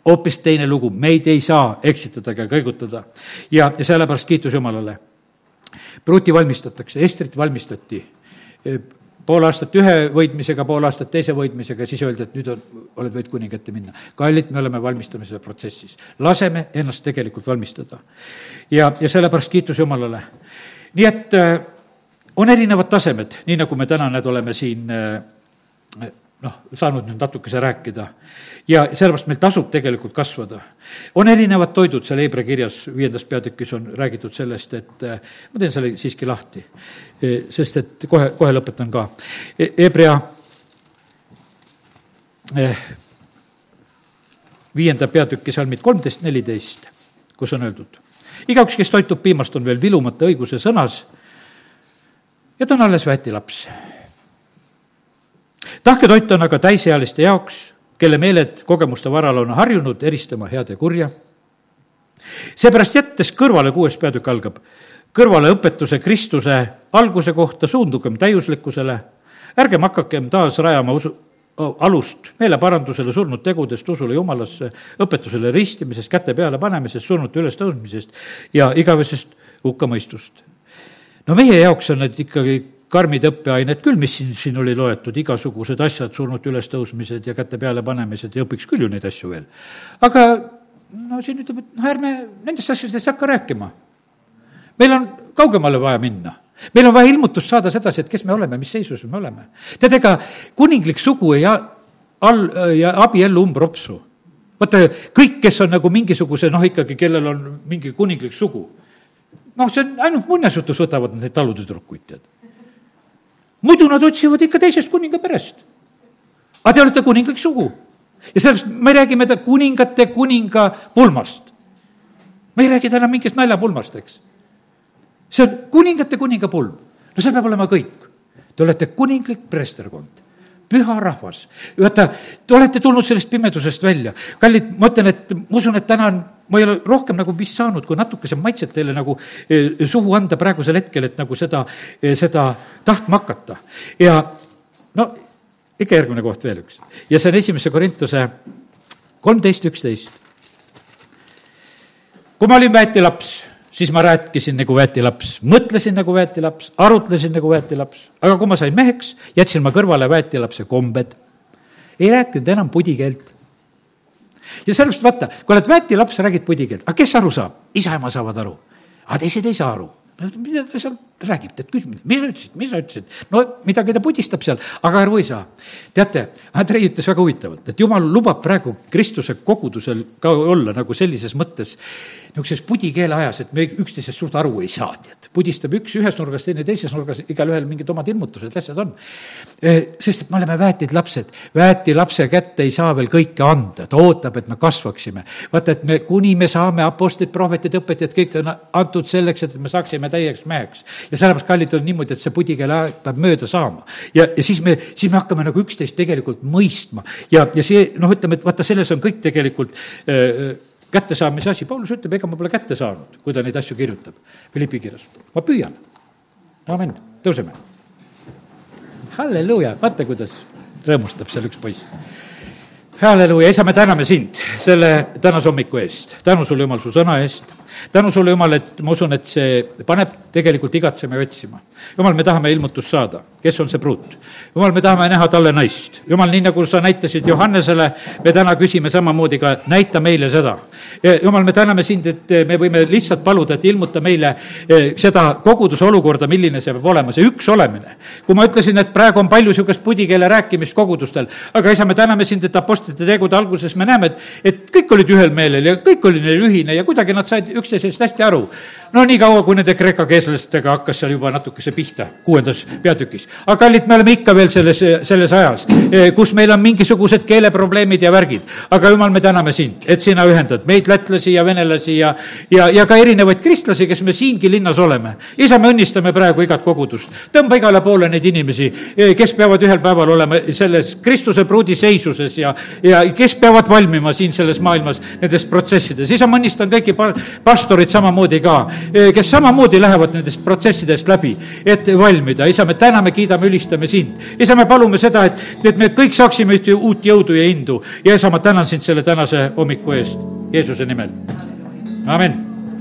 hoopis teine lugu, meid ei saa eksitada ega kõigutada. ja, ja sellepärast kiitus Jumalale. pruuti valmistatakse, Estrit valmistati e, pool aastat ühe võitmisega, pool aastat teise võitmisega, siis öeldi, et nüüd on, oled võid kuninga ette minna. kallid, me oleme valmistamise protsessis. laseme ennast tegelikult valmistada. ja, ja sellepärast kiitus Jumalale. nii et äh, on erinevad tasemed, nii nagu me täna need oleme siin äh, noh, saanud nüüd natukese rääkida. ja sellepärast meil tasub tegelikult kasvada. on erinevad toidud seal Hebra kirjas, viiendas peatükis on räägitud sellest, et eh, ma teen selle siiski lahti, eh, sest et kohe, kohe lõpetan ka. E-, Hebra eh, viienda peatüki salmid kolmteist, neliteist, kus on öeldud. igaüks, kes toitub piimast, on veel vilumata õiguse sõnas ja ta on alles väetilaps tahketoit on aga täisealiste jaoks, kelle meeled kogemuste varal on harjunud eristama head ja kurja. seepärast jättes kõrvale, kuues peatükk algab, kõrvale õpetuse Kristuse alguse kohta, suundugem täiuslikkusele, ärgem hakakem taas rajama usu, alust meeleparandusele surnud tegudest, usule Jumalasse, õpetusele ristimisest, käte peale panemisest, surnute ülestõusmisest ja igavesest hukkamõistust. no meie jaoks on need ikkagi karmid õppeained küll, mis siin, siin oli loetud, igasugused asjad, surnute ülestõusmised ja käte peale panemised ja õpiks küll ju neid asju veel. aga no siin ütleb, et noh, ärme nendest asjadest hakka rääkima. meil on kaugemale vaja minna meil on vaja ilmutust saada sedasi, et kes me oleme, mis seisus me oleme. tead, ega kuninglik sugu ei all ja abiellu umbropsu. vaata, kõik, kes on nagu mingisuguse noh, ikkagi, kellel on mingi kuninglik sugu, noh, see on ainult muinasjutus võtavad neid talutüdrukuid, tead muidu nad otsivad ikka teisest kuninga perest. aga te olete kuninglik sugu. ja sellest me räägime kuningate kuninga pulmast. me ei räägi täna mingist naljapulmast, eks. see on kuningate kuninga pulm. no see peab olema kõik. Te olete kuninglik preesterkond püha rahvas. vaata, te olete tulnud sellest pimedusest välja. kallid, ma ütlen, et ma usun, et täna on, ma ei ole rohkem nagu vist saanud, kui natukese maitset teile nagu eh, suhu anda praegusel hetkel, et nagu seda, eh, seda tahtma hakata. ja no ikka järgmine koht veel üks. ja see on esimese Korintuse kolmteist, üksteist. kui ma olin väetilaps siis ma rääkisin nagu väetilaps, mõtlesin nagu väetilaps, arutlesin nagu väetilaps, aga kui ma sain meheks, jätsin ma kõrvale väetilapse kombed. ei rääkinud enam pudikeelt. ja sellepärast vaata, kui oled väetilaps, räägid pudikeelt, aga kes aru saab? isa-ema saavad aru, aga teised ei saa aru mida ta seal räägib, tead, küsib, mis sa ütlesid, mis sa ütlesid? no midagi ta pudistab seal, aga aru ei saa. teate, Andrei ütles väga huvitavalt, et jumal lubab praegu Kristuse kogudusel ka olla nagu sellises mõttes niisuguses pudikeele ajas, et me üksteisest suurt aru ei saa, tead. pudistab üks ühes nurgas, teine teises nurgas, igalühel mingid omad ilmutused, asjad on. sest et me oleme väetid lapsed, väeti lapse kätte ei saa veel kõike anda, ta ootab, et me kasvaksime. vaata, et me, kuni me saame apostlid, prohvetid, õpetajad, kõik on antud selleks, et me saaksime täieks meheks. ja sellepärast, kallid, on niimoodi, et see pudikeele aeg peab mööda saama. ja, ja siis me, siis me hakkame nagu üksteist tegelikult mõistma ja, ja see, noh, ütleme, et vaata, selles on kõik tegelikult äh, kättesaamise asi, Paulus ütleb, ega ma pole kätte saanud, kui ta neid asju kirjutab Philippi kirjas. ma püüan. amin, tõuseme. halleluuja, vaata, kuidas rõõmustab seal üks poiss. halleluuja, isa, me täname sind selle tänase hommiku eest. tänu sulle, Jumal, su sõna eest. tänu sulle, Jumal, et ma usun, et see paneb tegelikult igatsema ja otsima. Jumal, me tahame ilmutust saada kes on see pruut. jumal, me tahame näha talle naist. jumal, nii nagu sa näitasid Johannesele, me täna küsime samamoodi ka, näita meile seda. jumal, me täname sind, et me võime lihtsalt paluda, et ilmuta meile eh, seda koguduse olukorda, milline see peab olema, see üks olemine. kui ma ütlesin, et praegu on palju niisugust pudikeele rääkimist kogudustel, aga isa, me täname sind, et Apostlite tegude alguses me näeme, et, et kõik olid ühel meelel ja kõik oli neil ühine ja kuidagi nad said üksteisest hästi aru. No niikaua, kui nende kreekakeelslastega hakkas seal juba natukese pihta, kuuendas peatükis aga kallid, me oleme ikka veel selles, selles ajas, eh, kus meil on mingisugused keeleprobleemid ja värgid. aga jumal, me täname sind, et sina ühendad meid, lätlasi ja venelasi ja, ja, ja ka erinevaid kristlasi, kes me siingi linnas oleme. isa, me õnnistame praegu igat kogudust. tõmba igale poole neid inimesi, eh, kes peavad ühel päeval olema selles Kristuse pruudi seisuses ja, ja kes peavad valmima siin selles maailmas nendes protsessides. isa, ma õnnistan kõiki pastorid samamoodi ka, kes samamoodi lähevad nendest protsessidest läbi, et valmida. isa, me täname, kiidame kiidame, ülistame sind. isa, me palume seda, et, et me kõik saaksime ühte uut jõudu ja indu ja isa, ma tänan sind selle tänase hommiku eest Jeesuse nimel. amin